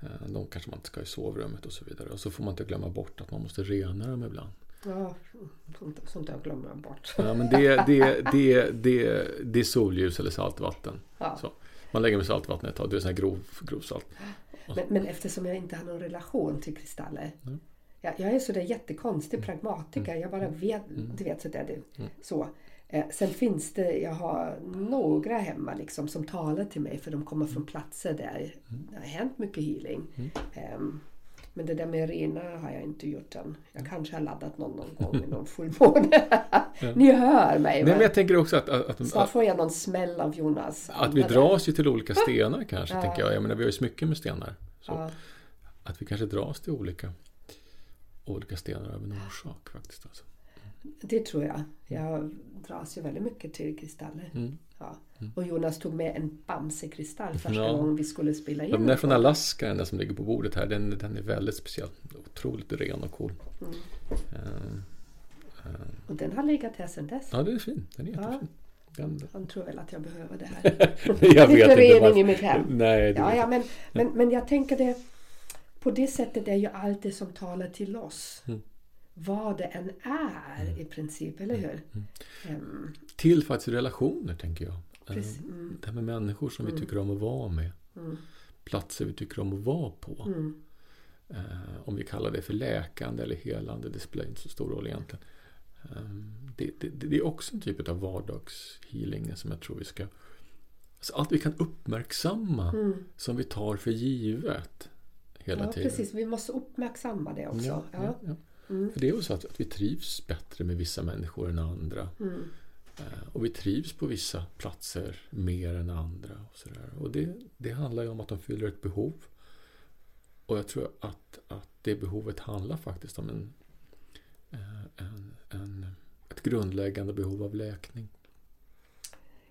Eh, De kanske man inte ska ha i sovrummet och så vidare. Och så får man inte glömma bort att man måste rena dem ibland. Ja, sånt, sånt där glömmer jag bort. Ja, men det, det, det, det, det är solljus eller saltvatten. Ja. Så. Man lägger med saltvatten ett tag, det är sån här grov, grovsalt. Men, men eftersom jag inte har någon relation till kristaller. Mm. Jag, jag är sådär jättekonstig pragmatiker. Jag bara vet, du vet sådär det, så. Eh, sen finns det, jag har några hemma liksom som talar till mig för de kommer från platser där det har hänt mycket healing. Ehm, men det där med rena har jag inte gjort än. Jag kanske har laddat någon, någon gång i någon fullmåne. [LAUGHS] Ni hör mig. Nej, men jag tänker också att, att, att, Snart får jag någon smäll av Jonas. att vi dras ju till olika stenar [LAUGHS] kanske, tänker jag. Jag menar, vi har ju smycken med stenar. Ja. Att vi kanske dras till olika, olika stenar av en orsak faktiskt. Alltså. Det tror jag. Jag dras ju väldigt mycket till kristaller. Mm. Ja. Och Jonas tog med en Bamsekristall första Ja. gången vi skulle spela in. Den där från Alaska, den där som ligger på bordet här, den, den är väldigt speciell. Otroligt ren och cool. Mm. Eh, Och den har legat här sedan dess. ja, den är fin. Den är jättefin. Den, Han tror väl att jag behöver det här. [LAUGHS] jag Lite vet inte rening varför. i mitt hem. Nej, Ja, ja, men, men, men jag tänker det. På det sättet är ju allt det som talar till oss. Mm. Vad det än är i princip, eller hur? Ehm, Till faktiskt relationer, tänker jag. Eh, Precis. Mm. Det här med människor som vi tycker om att vara med. Platser vi tycker om att vara på. Mm. Eh, om vi kallar det för läkande eller helande, det spelar inte så stor roll egentligen. Eh, det, det, det är också en typ av vardagshealing som jag tror vi ska... Alltså allt vi kan uppmärksamma som vi tar för givet hela Mm. ja, tiden. precis. Vi måste uppmärksamma det också. Ja, Ja. ja, ja. För det är ju så att, att vi trivs bättre med vissa människor än andra. Mm. Eh, Och vi trivs på vissa platser mer än andra. Och, så där. och det, det handlar ju om att de fyller ett behov. Och jag tror att, att det behovet handlar faktiskt om en, eh, en, en, ett grundläggande behov av läkning.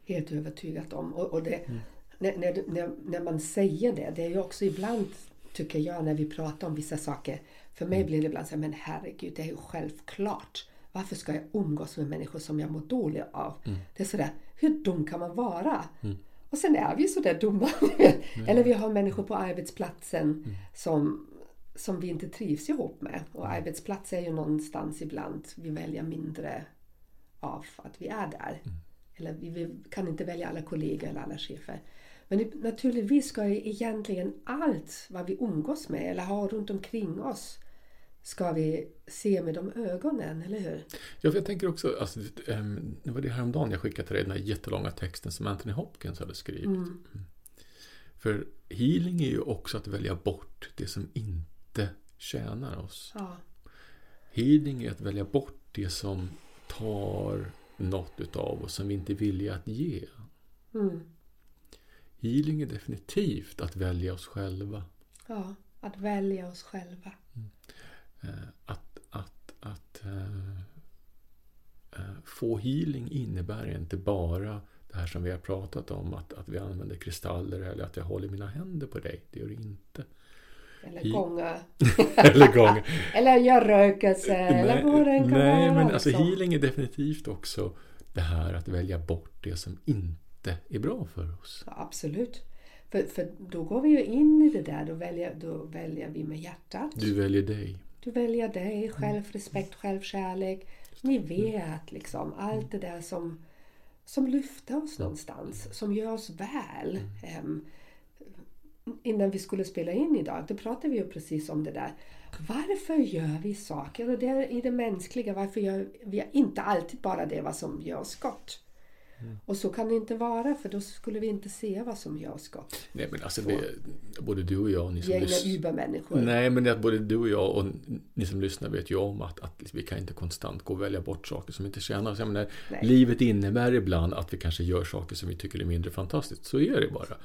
Helt övertygat om. Och, och det, Mm. när, när, när, man säger det, det är ju också ibland, tycker jag, när vi pratar om vissa saker. För Mm. mig blir det ibland så här, men herregud, det är ju självklart. Varför ska jag umgås med människor som jag mår dåligt av? Mm. Det är sådär, hur dum kan man vara? Och sen är vi sådär dumma. Eller vi har människor på arbetsplatsen Mm. som, som vi inte trivs ihop med. Och arbetsplats är ju någonstans ibland vi väljer mindre av att vi är där. Eller vi, kan inte välja alla kollegor eller alla chefer. Men naturligtvis ska ju egentligen allt vad vi umgås med eller har runt omkring oss ska vi se med de ögonen, eller hur? Ja, för jag tänker också, alltså, ehm, det var det häromdagen jag skickade till dig, den här jättelånga texten som Anthony Hopkins hade skrivit. Mm. För healing är ju också att välja bort det som inte tjänar oss. Ja, Healing är att välja bort det som tar något utav oss som vi inte är villiga att ge. mm. Healing är definitivt att välja oss själva. ja att välja oss själva. Eh, Att, att, att eh, eh, få healing innebär inte bara det här som vi har pratat om, att, att vi använder kristaller eller att jag håller mina händer på dig. Det gör det inte. Eller gånga. [LAUGHS] Eller gång. Eller gör rökelse. eller vad det än kan nej men alltså healing är definitivt också det här att välja bort det som inte är bra för oss. Ja, absolut. För, för då går vi ju in i det där. Då väljer, då väljer vi med hjärtat. Du väljer dig. Du väljer dig, självrespekt, självkärlek. Ni vet liksom allt det där som, som lyfter oss någonstans, som gör oss väl. Ehm, innan vi skulle spela in idag, då pratade vi ju precis om det där. Varför gör vi saker? Och det är i det mänskliga, varför gör vi inte alltid bara det vad som gör oss gott? Och så kan det inte vara, för då skulle vi inte se vad som oss gott. Nej men alltså, det, både du och jag och ni som lyssnar. Nej, men att både du och jag och ni som lyssnar vet ju om att, att vi kan inte konstant gå och välja bort saker som inte tjänar oss. Jag livet innebär ibland att vi kanske gör saker som vi tycker är mindre fantastiskt. Så är det bara.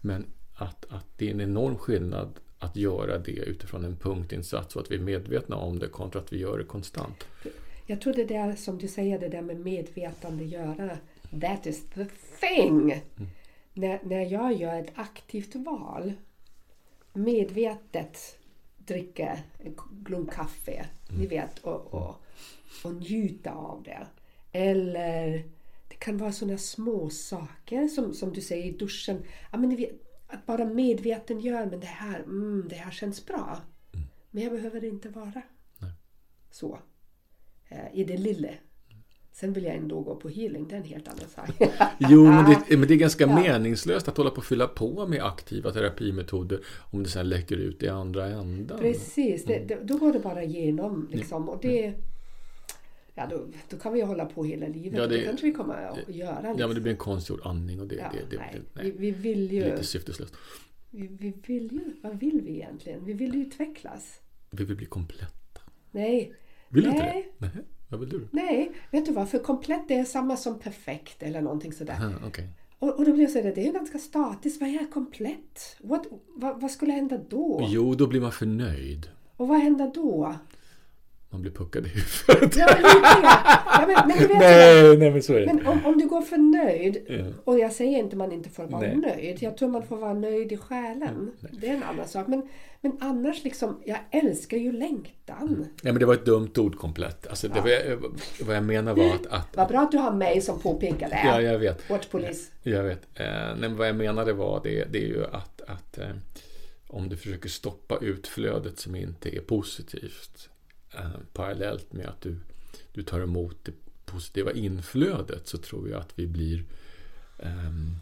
Men att, att det är en enorm skillnad att göra det utifrån en punktinsats och att vi är medvetna om det kontra att vi gör det konstant. Jag tror det där som du säger, det där med medvetandegöra. That is the thing! När, när jag gör ett aktivt val, medvetet dricker en glunk kaffe, ni vet, och, och, och njuta av det. Eller det kan vara sådana små saker som, som du säger i duschen. Ja, men vet, att bara medveten gör, men det här, mm, det här känns bra. Men jag behöver det inte vara Nej. så. Eh, I det lille. Sen vill jag ändå gå på healing, det är en helt annan sak. [LAUGHS] Jo, men det, [LAUGHS] men det är ganska Ja. meningslöst att hålla på och fylla på med aktiva terapimetoder om det sen läcker ut i andra änden. Precis, det, Mm. det, då går det bara igenom liksom. Och det, ja, då, då kan vi hålla på hela livet. Ja, det, det- det kanske vi kommer att göra. Ja, men det blir en konstgjord andning och det, Ja, det, det, nej. det, Vi, nej. vi vill ju, lite syfteslöst. vi, vi vill ju, vad vill vi egentligen? Vi vill ju utvecklas. Vi vill bli kompletta. Nej, Vill du inte Nej. det? Nej. Vad vill du? nej, vet du vad? För komplett det är samma som perfekt eller någonting sådär. Aha, okej. Och, och då blir jag så här, det är ju ganska statiskt. Vad är komplett? What, vad, vad skulle hända då? Jo, då blir man förnöjd. Och vad händer då? Man blir puckad i huvudet. Ja, men, ja, men, vet [LAUGHS] nej, nej, men så är det. Men om, om du går för nöjd, Ja. och jag säger inte man inte får vara Nej. nöjd. Jag tror man får vara nöjd i själen. Det är en annan sak. Men, men annars liksom, jag älskar ju längtan. Ja, men det var ett dumt ord komplett. Alltså, det, vad, jag, vad jag menar var att... att Vad bra att du har mig som påpekar det. ja, jag vet. Watch Police. Jag vet. Eh, nej, vad jag menade var det, det är ju att, att eh, om du försöker stoppa utflödet som inte är positivt eh, parallellt med att du, du tar emot det positiva inflödet så tror jag att vi blir ehm,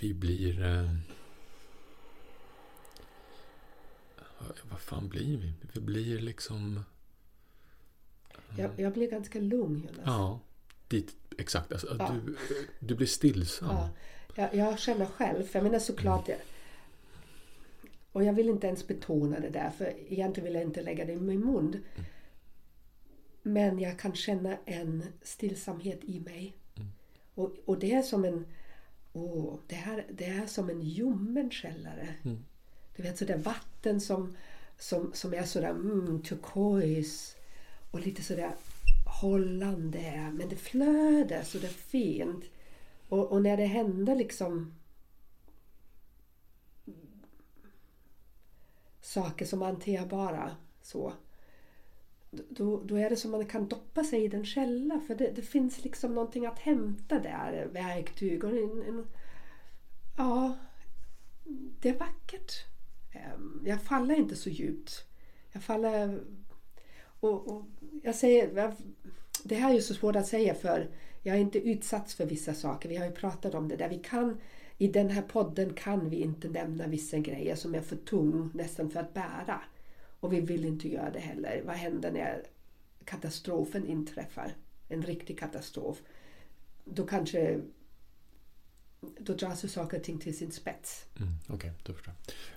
vi blir ehm, vad fan blir vi? Vi blir liksom Jag, jag blir ganska lugn Jonas. ja, dit, exakt. Alltså, Ja. du, du blir stillsam. Ja, jag, jag känner själv, för jag menar såklart det, och jag vill inte ens betona det där för egentligen vill jag inte lägga det i min mun. Men jag kan känna en stillsamhet i mig. Och, och det är som en åh, det, här, det är som en ljummen källare. Du vet sådär vatten som, som, som är sådär mm, turkos och lite sådär hållande. Men det flödar så det är fint. Och, och när det händer liksom saker som är hanterbara så då, då är det som man kan doppa sig i den källa för det, det finns liksom någonting att hämta där, verktyg och en, en, ja, det är vackert. Ehm, jag faller inte så djupt. Jag faller och, och jag säger, det här är ju så svårt att säga för jag är inte utsatt för vissa saker. Vi har ju pratat om det där. Vi kan, i den här podden kan vi inte nämna vissa grejer som är för tung nästan för att bära. Och vi vill inte göra det heller. Vad händer när katastrofen inträffar? En riktig katastrof. Då kanske då dras ju saker och ting till sin spets. Mm, Okej, då förstår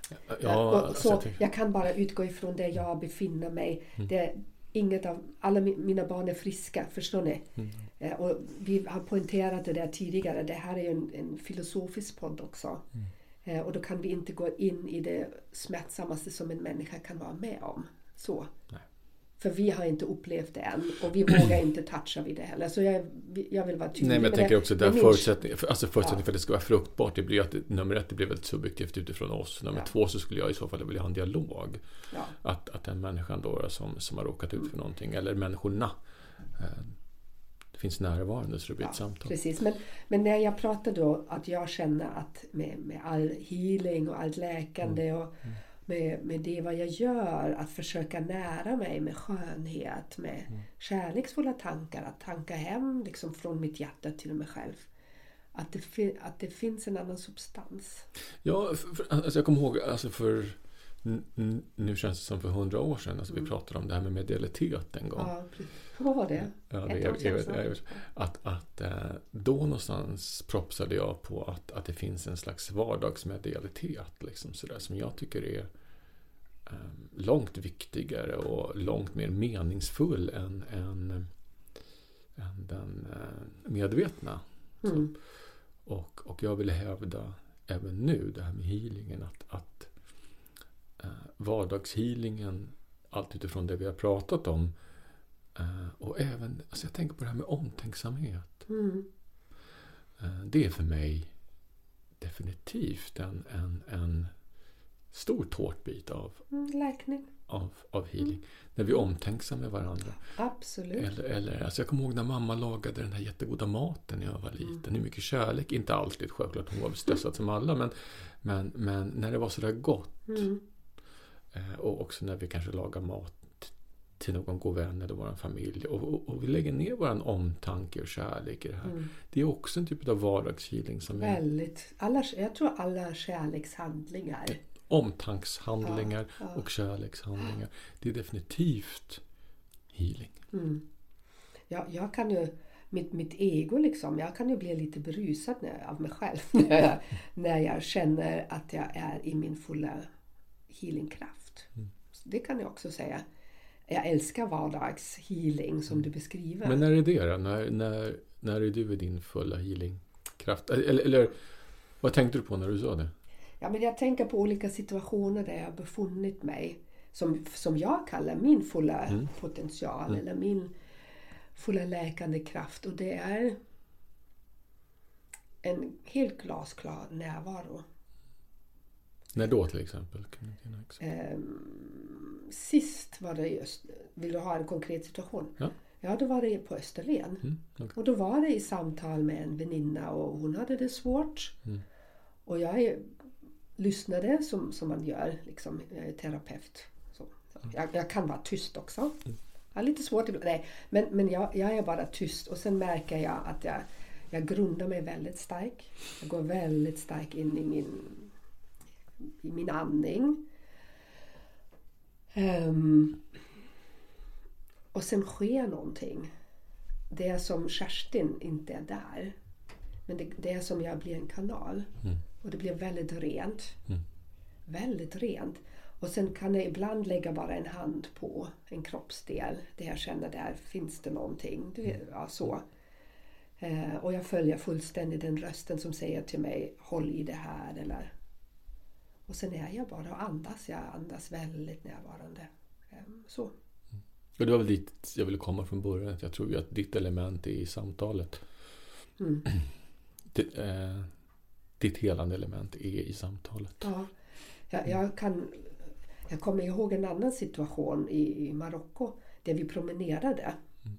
jag. Ja, Ja, alltså, så jag jag kan bara utgå ifrån där jag befinner mig. Mm. Det inget av, alla mi- mina barn är friska, förstår ni? Mm. Eh, Och vi har poängterat det där tidigare. Det här är ju en, en filosofisk podd också. Mm. Eh, Och då kan vi inte gå in i det smärtsammaste som en människa kan vara med om. Så. Nej. För vi har inte upplevt det än och vi vågar inte toucha vid det heller. Så jag, jag vill vara tydlig Nej, men jag tänker också Det är att min- förutsättning, för- alltså förutsättning Ja. för att det ska vara fruktbart, det blir att det- nummer ett, det blir väldigt subjektivt utifrån oss. Nummer Ja. två så skulle jag i så fall vilja ha en dialog. Ja. Att, att den människan då som, som har råkat ut för någonting, eller människorna, eh, det finns närvarande så det blir ett samtal. Precis, men, men när jag pratar då att jag känner att med, med all healing och allt läkande Mm. och med, med det vad jag gör, att försöka nära mig med skönhet, med Mm. kärleksfulla tankar, att tanka hem liksom från mitt hjärta till mig själv. Att det, att det finns en annan substans. Ja, för, för, alltså jag kommer ihåg, alltså för nu känns det som för hundra år sedan, alltså vi pratade om det här med medialitet en gång. Mm. Ja. Vad var det? Ja, Ett år sedan. Att, att eh, då någonstans propsade jag på att, att det finns en slags vardagsmedialitet liksom sådär, som jag tycker är eh, långt viktigare och långt mer meningsfull än, än, än den eh, medvetna. Mm. Och, och jag vill hävda även nu, det här med healingen, att, att eh, vardagshealingen, allt utifrån det vi har pratat om, och även, alltså jag tänker på det här med omtänksamhet. Mm. Eh, det är för mig definitivt en, en, en stor tårtbit av, Mm, läkning. av, av healing. När vi är omtänksamma med varandra. Absolut. Eller, eller, alltså jag kommer ihåg när mamma lagade den här jättegoda maten när jag var liten. Hur mycket kärlek, inte alltid självklart, hon var väl stressad som alla, men, men, men när det var sådär gott. Mm. Eh, och också när vi kanske lagar mat till någon god vän eller vår familj och, och, och, vi lägger ner vår omtanke och kärlek i det här. Mm. Det är också en typ av vardagshealing som Väldigt. Alla, jag tror alla kärlekshandlingar. Omtankshandlingar ja, ja. och kärlekshandlingar. Det är definitivt healing. Mm. Ja, jag kan ju, mitt, mitt ego liksom, jag kan ju bli lite berusad när, av mig själv [LAUGHS] när jag, när jag känner att jag är i min fulla healingkraft. Mm. Det kan jag också säga jag älskar vardagshealing som du beskriver. Men när är det då? När, när, när är du i din fulla healingkraft? Eller, eller vad tänkte du på när du sa det? Ja, men jag tänker på olika situationer där jag befunnit mig som, som jag kallar min fulla mm. potential mm. eller min fulla läkande kraft. Och det är en helt glasklar närvaro. När då till exempel? Um, sist var det just, vill du ha en konkret situation? Ja. Ja, då var det på Österlen. Mm, okay. Och då var det i samtal med en väninna och hon hade det svårt. Mm. Och jag lyssnade som, som man gör, liksom, jag är terapeut. Så. Mm. Jag, jag, kan vara tyst också. Mm. Jag har lite svårt ibland, nej, men, men jag, jag är bara tyst och sen märker jag att jag, jag grundar mig väldigt starkt. Jag går väldigt starkt in i min i min andning. Um, och sen sker någonting. Det är som Kerstin inte är där. Men det, det är som jag blir en kanal. Mm. Och det blir väldigt rent. Mm. Väldigt rent. Och sen kan jag ibland lägga bara en hand på en kroppsdel där jag känner där finns det någonting. Du vet, ja, så. Eh, och jag följer fullständigt den rösten som säger till mig håll i det här eller och sen är jag bara och andas. Jag andas väldigt närvarande. Ehm, så. Mm. Och det var väl dit jag ville komma från början. Jag tror ju att ditt element är i samtalet. Mm. [CLEARS THROAT] Det, eh, ditt helande element är i samtalet. Ja, jag, jag, kan, jag kommer ihåg en annan situation i, i Marocko där vi promenerade. Mm.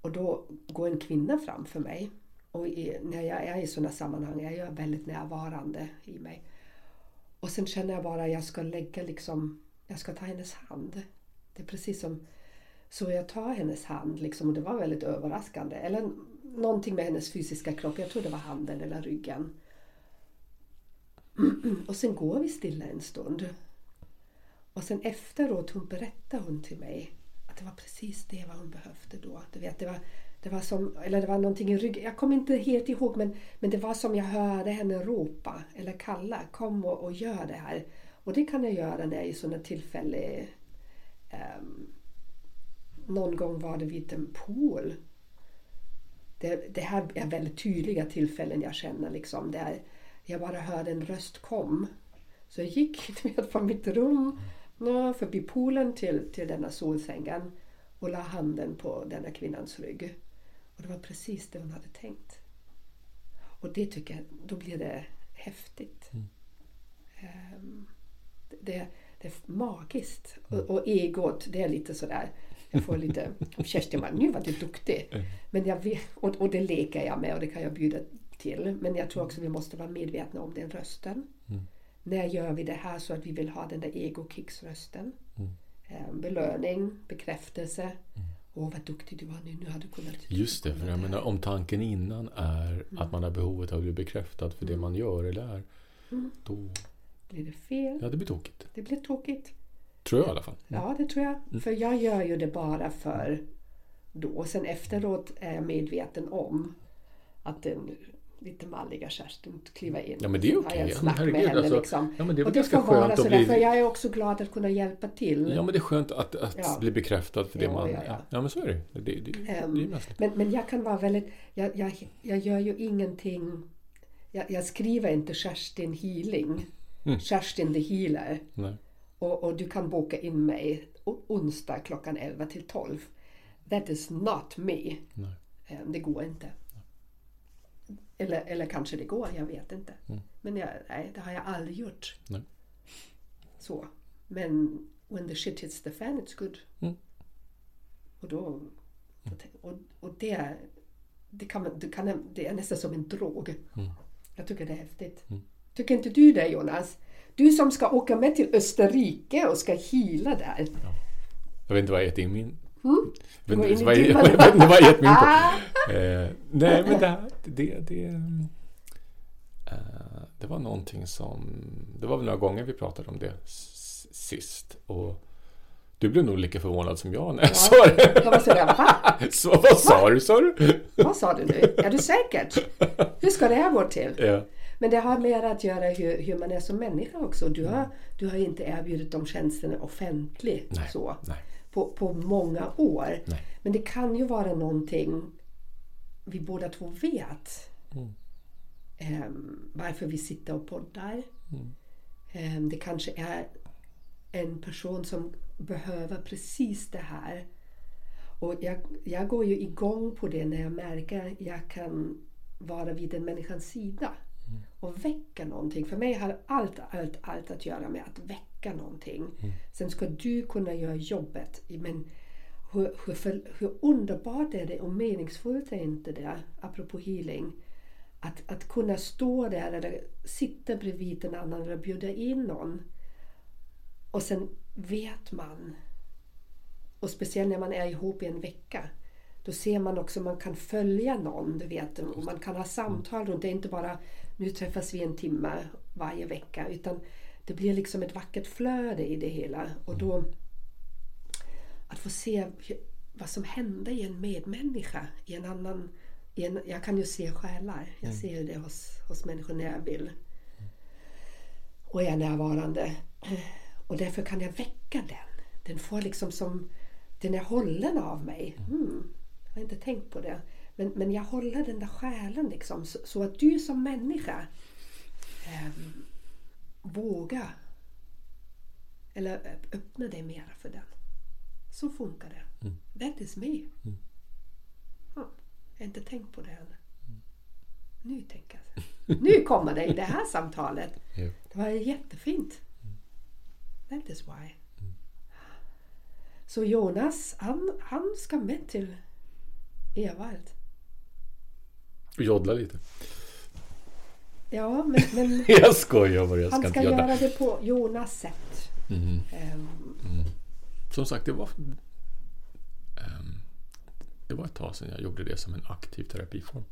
Och då går en kvinna framför mig. Och i, när jag är i sådana sammanhang jag är jag väldigt närvarande i mig. Och sen känner jag bara att jag ska lägga liksom, jag ska ta hennes hand. Det är precis som så jag tar hennes hand liksom, och det var väldigt överraskande. Eller någonting med hennes fysiska kropp, jag tror det var handen eller ryggen. [CLEARS THROAT] Och sen går vi stilla en stund. Och sen efteråt hon berättar hon till mig att det var precis det vad hon behövde då. Du vet, det var det var som, eller det var någonting i ryggen. Jag kommer inte helt ihåg men, men det var som jag hörde henne ropa eller kalla. Kom och, och gör det här. Och det kan jag göra när jag är i sådana tillfällen. Um, ehm, någon gång var det vid en pool. Det, det här är väldigt tydliga tillfällen jag känner liksom. Där jag bara hörde en röst kom. Så jag gick [LAUGHS] vet, från mitt rum förbi poolen till, till denna solsängen och la handen på denna kvinnans rygg. Och det var precis det hon hade tänkt. Och det tycker jag, då blir det häftigt. Mm. Um, det, det, är magiskt. Mm. Och, och egot, det är lite sådär. Jag får lite... [LAUGHS] Kerstin bara, nu var du duktig. Mm. Men jag vet, och, och det leker jag med och det kan jag bjuda till. Men jag tror också vi måste vara medvetna om den rösten. Mm. När gör vi det här så att vi vill ha den där ego-kicksrösten? Um, belöning, bekräftelse. Mm. Åh, vad duktig du var nu. Nu har du kunnat... Just det, för jag menar, om tanken innan är mm. att man har behovet av att bli bekräftad för mm. det man gör eller är. Mm. Då blir det fel. Ja, det blir tokigt. Det blir tokigt. Tror jag i alla fall. Ja, det tror jag. Mm. För jag gör ju det bara för då. Sen efteråt är jag medveten om att den lite malliga Kerstin kliva in. Ja men det är okej. Okay. Ja, herregud, alltså, liksom. ja, men det är ganska skönt att bli... För jag är också glad att kunna hjälpa till. Ja men det är skönt att, att ja. bli bekräftad för det ja, man... Ja, ja. ja men så är det. Det, det, det, um, det. Men, men jag kan vara väldigt... Jag, jag, jag gör ju ingenting... Jag, jag skriver inte Kerstin Healing. Mm. Kerstin the Healer. Nej. Och, och du kan boka in mig onsdag klockan 11 till 12. That is not me. Nej. Um, det går inte. Eller, eller kanske det går, jag vet inte. Mm. Men jag, nej, det har jag aldrig gjort. Nej. Så. Men when the shit hits the fan it's good. Mm. Och då... Och, och det, det, kan det, kan, det är nästan som en drog. Mm. Jag tycker det är häftigt. Mm. Tycker inte du det Jonas? Du som ska åka med till Österrike och ska hila där. Ja. Jag vet inte vad jag gett in min... Mm. I vad inte vad jag gett mig in på. Eh, nej, men det, här, det, det, eh, det var någonting som... Det var väl några gånger vi pratade om det sist. Och du blev nog lika förvånad som jag när jag Ja. sa det. Jag var va? [LAUGHS] Så, vad sa du, sa du? Vad sa du nu? Är du säker? Hur ska det här gå till? Ja. Men det har mer att göra hur, hur man är som människa också. Du har, du har inte erbjudit de tjänsterna offentligt Nej, så, nej. På, på många år. Nej. Men det kan ju vara någonting vi båda två vet. Mm. Ehm, varför vi sitter och poddar. Mm. Ehm, det kanske är en person som behöver precis det här. Och jag, jag går ju igång på det när jag märker att jag kan vara vid den människans sida. Och väcka någonting. För mig har allt, allt, allt att göra med att väcka någonting. Sen ska du kunna göra jobbet. Men hur, hur, för, hur underbart är det och meningsfullt är inte det, apropå healing, att, att kunna stå där eller sitta bredvid en annan eller bjuda in någon. Och sen vet man, och speciellt när man är ihop i en vecka, då ser man också man kan följa någon, du vet, och man kan ha samtal runt det. är inte bara nu träffas vi en timme varje vecka, utan det blir liksom ett vackert flöde i det hela. Och då att få se vad som händer i en medmänniska, i en annan... I en, jag kan ju se själar. Jag ser ju det hos, hos människor när jag vill. Och är närvarande. Och därför kan jag väcka den. Den får liksom som... Den är hållen av mig. Mm, jag har inte tänkt på det. Men, men jag håller den där själen liksom. Så, så att du som människa ehm, våga eller öppna dig mera för den. Så funkar det. That is me. Ja, jag har inte tänkt på det än. Nu tänker jag. Nu kommer det i det här samtalet. [LAUGHS] Ja. Det var jättefint. That is why. Så Jonas, han, han ska med till Evald. Joddla lite. Ja, men, men [LAUGHS] Jag skojar bara, jag ska han ska göra det på Jonas sätt. Mm. Ehm, Som sagt, det var... ehm, det var ett tag sedan jag gjorde det som en aktiv terapiform.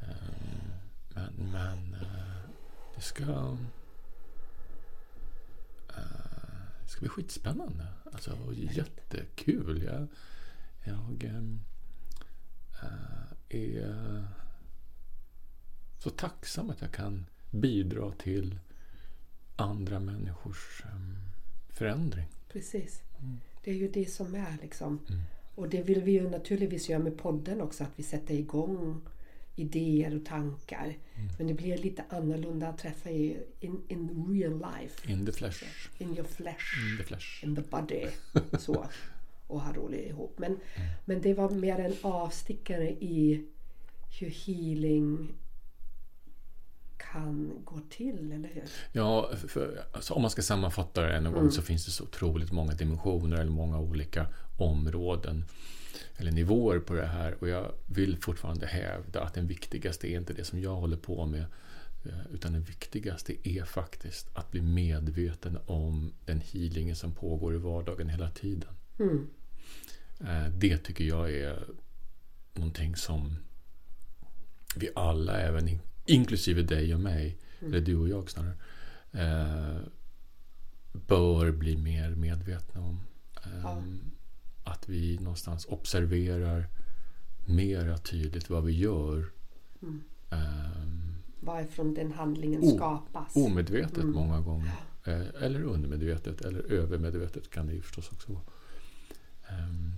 Ehm, men men eh, det ska... eh, det ska bli skitspännande. Alltså, jättekul. Jag, jag eh, är så tacksam att jag kan bidra till andra människors ehm, förändring. Precis. Mm. Det är ju det som är liksom. Och det vill vi ju naturligtvis göra med podden också, att vi sätter igång idéer och tankar. Mm. Men det blir lite annorlunda att träffa i in, in real life. In the flesh. In your flesh. In the flesh. In the body. [LAUGHS] Så. Och ha roligt ihop. Men, Mm. men det var mer en avstickare i hur healing kan gå till, eller hur? Ja, för, alltså, om man ska sammanfatta det en gång så finns det så otroligt många dimensioner eller många olika områden eller nivåer på det här och jag vill fortfarande hävda att den viktigaste är inte det som jag håller på med eh, utan den viktigaste är faktiskt att bli medveten om den healingen som pågår i vardagen hela tiden. Mm. Eh, Det tycker jag är någonting som vi alla, även inklusive dig och mig, eller du och jag snarare, eh, bör bli mer medvetna om. Eh, Ja. Att vi någonstans observerar mera tydligt vad vi gör. Eh, Varifrån den handlingen O- skapas. omedvetet många gånger. Eh, eller undermedvetet, eller övermedvetet kan det ju förstås också vara. Ehm,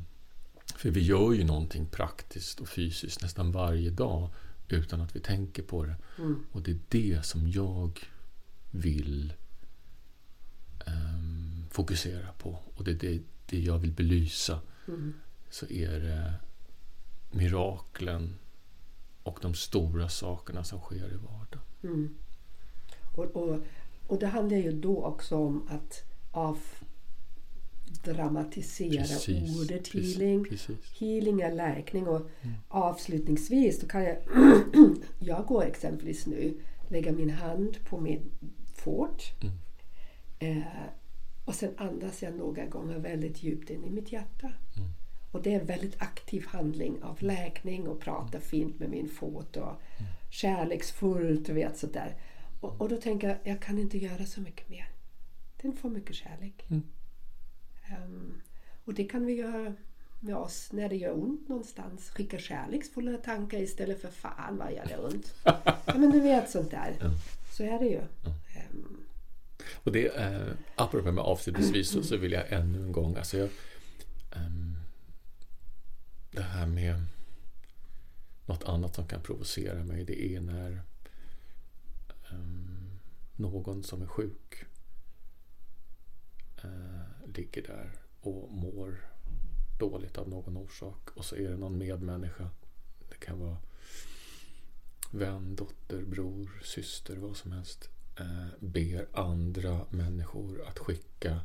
För vi gör ju någonting praktiskt och fysiskt nästan varje dag utan att vi tänker på det. Mm. Och det är det som jag vill ehm, fokusera på. Och det är det, det jag vill belysa. Mm. Så är det miraklen och de stora sakerna som sker i vardagen. Mm. Och, och, och det handlar ju då också om att avdramatisera Precis, ordet precis, healing. precis. Healing är läkning och avslutningsvis då kan jag, [CLEARS THROAT] jag går exempelvis nu lägga min hand på min fot Mm. eh, Och sen andas jag några gånger väldigt djupt in i mitt hjärta. Mm. Och det är en väldigt aktiv handling av läkning och prata fint med min fot och kärleksfullt, du vet sådär. Och, och då tänker jag, jag kan inte göra så mycket mer. Den får mycket kärlek. Ehm, och det kan vi göra med oss när det gör ont någonstans. Skicka kärleksfulla tankar istället för fan vad gör det ont. ja, men du vet sånt där. Ja. Så är det ju. Ehm, Och det, eh, apropå med avslutningsvis så, så vill jag ännu en gång, alltså jag, ehm, det här med något annat som kan provocera mig, det är när ehm, någon som är sjuk eh, ligger där och mår dåligt av någon orsak och så är det någon medmänniska. Det kan vara vän, dotter, bror, syster, vad som helst. Eh, ber andra människor att skicka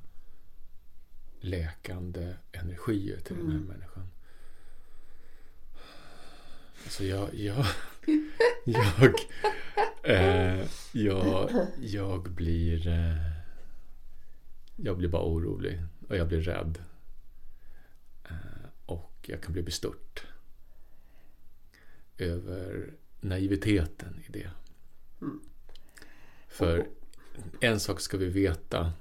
läkande energier till den här människan. Alltså jag, jag, [LAUGHS] jag, eh, jag, jag blir, eh, jag blir bara orolig och jag blir rädd. Eh, och jag kan bli bestört över naiviteten i det. För en sak ska vi veta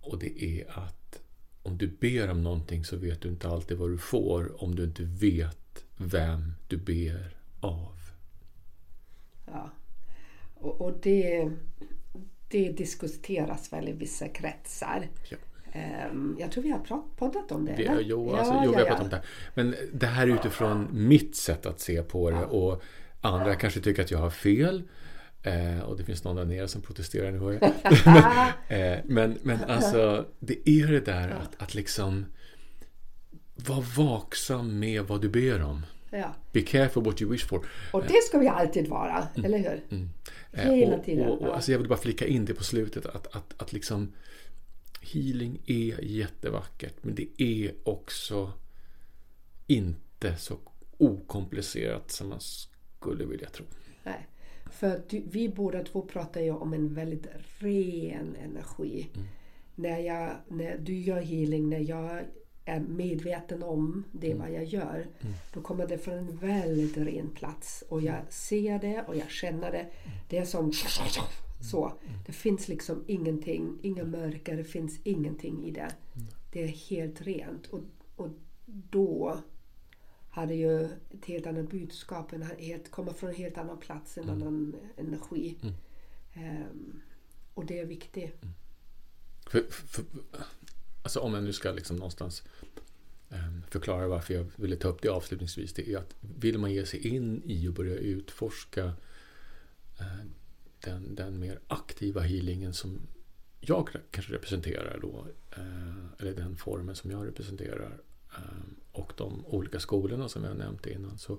och det är att om du ber om någonting så vet du inte alltid vad du får om du inte vet vem du ber av. Ja. Och, och det, det diskuteras väl i vissa kretsar. Ja. Ehm, jag tror vi har poddat om det. Det, eller? jo, alltså, jo, vi har pratat om det här. Men det här är utifrån mitt sätt att se på det och andra kanske tycker att jag har fel. Eh, och det finns någon där nere som protesterar nu. hör jag. [LAUGHS] [LAUGHS] men, eh, men, men alltså, det är det där att, att liksom vara vaksam med vad du ber om. Ja. Be careful what you wish for. Och det ska vi alltid vara, eller hur? Eh, Hela och, tiden, Och, och, alltså jag vill bara flika in det på slutet att, att, att liksom healing är jättevackert men det är också inte så okomplicerat som man skulle vilja tro. Nej. För du, vi båda två pratar ju om en väldigt ren energi. När, jag, när du gör healing, när jag är medveten om det vad jag gör, då kommer det från en väldigt ren plats. Och jag ser det och jag känner det. Det är som så. Det finns liksom ingenting, inga mörker, det finns ingenting i det. Det är helt rent. Och, och då hade ju ett helt annat budskap, en helt, kommer från en helt annan plats, en annan energi. Ehm, och det är viktigt. För, för, alltså om jag nu ska liksom någonstans ehm, förklara varför jag ville ta upp det avslutningsvis. Det är att vill man ge sig in i och börja utforska eh, den, den mer aktiva healingen som jag kanske representerar då. Eh, eller den formen som jag representerar. Eh, och de olika skolorna som jag nämnt innan. Så,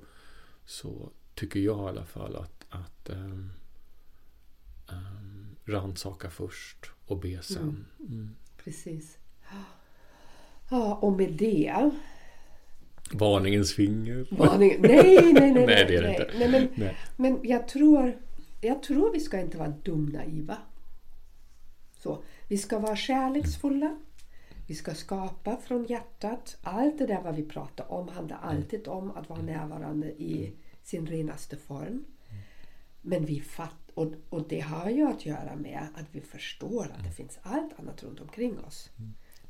så tycker jag i alla fall att, att um, um, rannsaka först och be sen. Mm. mm. Precis. Ja, och med det... Varningens finger. Varning, nej, nej, nej, nej, Nej, det är det inte. Nej, men, Nej. men jag tror, jag tror vi ska inte vara dumnaiva. Så, vi ska vara kärleksfulla. Vi ska skapa från hjärtat. Allt det där vad vi pratar om handlar alltid om att vara närvarande i sin renaste form. Men vi fatt, och, och det har ju att göra med att vi förstår att det finns allt annat runt omkring oss.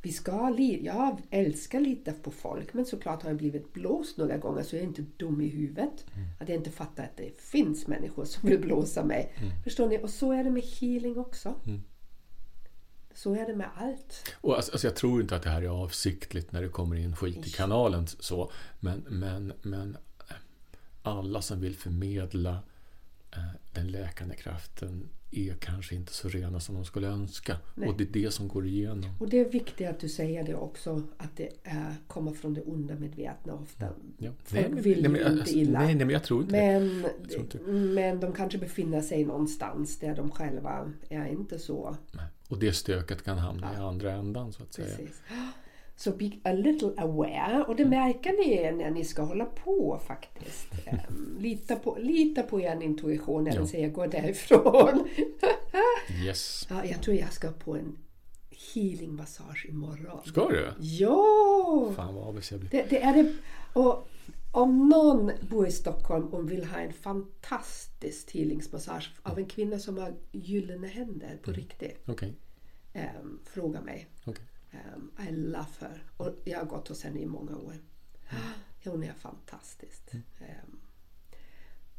Vi ska, jag älskar lita på folk men såklart har jag blivit blåst några gånger så jag är inte dum i huvudet. Att jag inte fattar att det finns människor som vill blåsa mig. Förstår ni? Och så är det med healing också. Så är det med allt. Och alltså, alltså jag tror inte att det här är avsiktligt när det kommer in skit i kanalen. Så, men, men, men eh, alla som vill förmedla den läkande kraften är kanske inte så rena som de skulle önska. Nej. Och det är det som går igenom. Och det är viktigt att du säger det också, att det är, kommer från det onda medvetna ofta. Ja. Folk men- vill nej, ju men, inte illa. Nej, nej, men jag tror inte det. Men, tror inte. men de kanske befinner sig någonstans där de själva är inte så. Nej. Och det stöket kan hamna i andra ändan så att säga. Precis. Så be a little aware. Och det märker ni när ni ska hålla på faktiskt. [LAUGHS] Ehm, lita, på, lita på er intuition när den säger gå därifrån. [LAUGHS] Yes. ja, jag tror jag ska på en healingmassage imorgon. Ska du? Ja! Fan vad avis jag blir. Det, det är det. Och om någon bor i Stockholm och vill ha en fantastisk healingsmassage av en kvinna som har gyllene händer på riktigt. Okej. ehm, fråga mig. Okej. Um, I love her. Och jag har gått hos henne i många år. Hon är fantastisk. Ehm,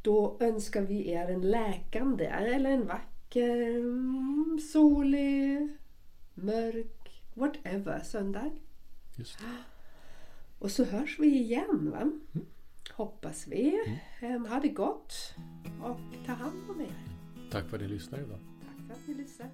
då önskar vi er en läkande eller en vacker, mm, solig, mörk, whatever söndag. Just det. Och så hörs vi igen va? Hoppas vi. Ehm, ha det gott och ta hand om er. Tack för att ni lyssnade idag. Tack för att ni lyssnade.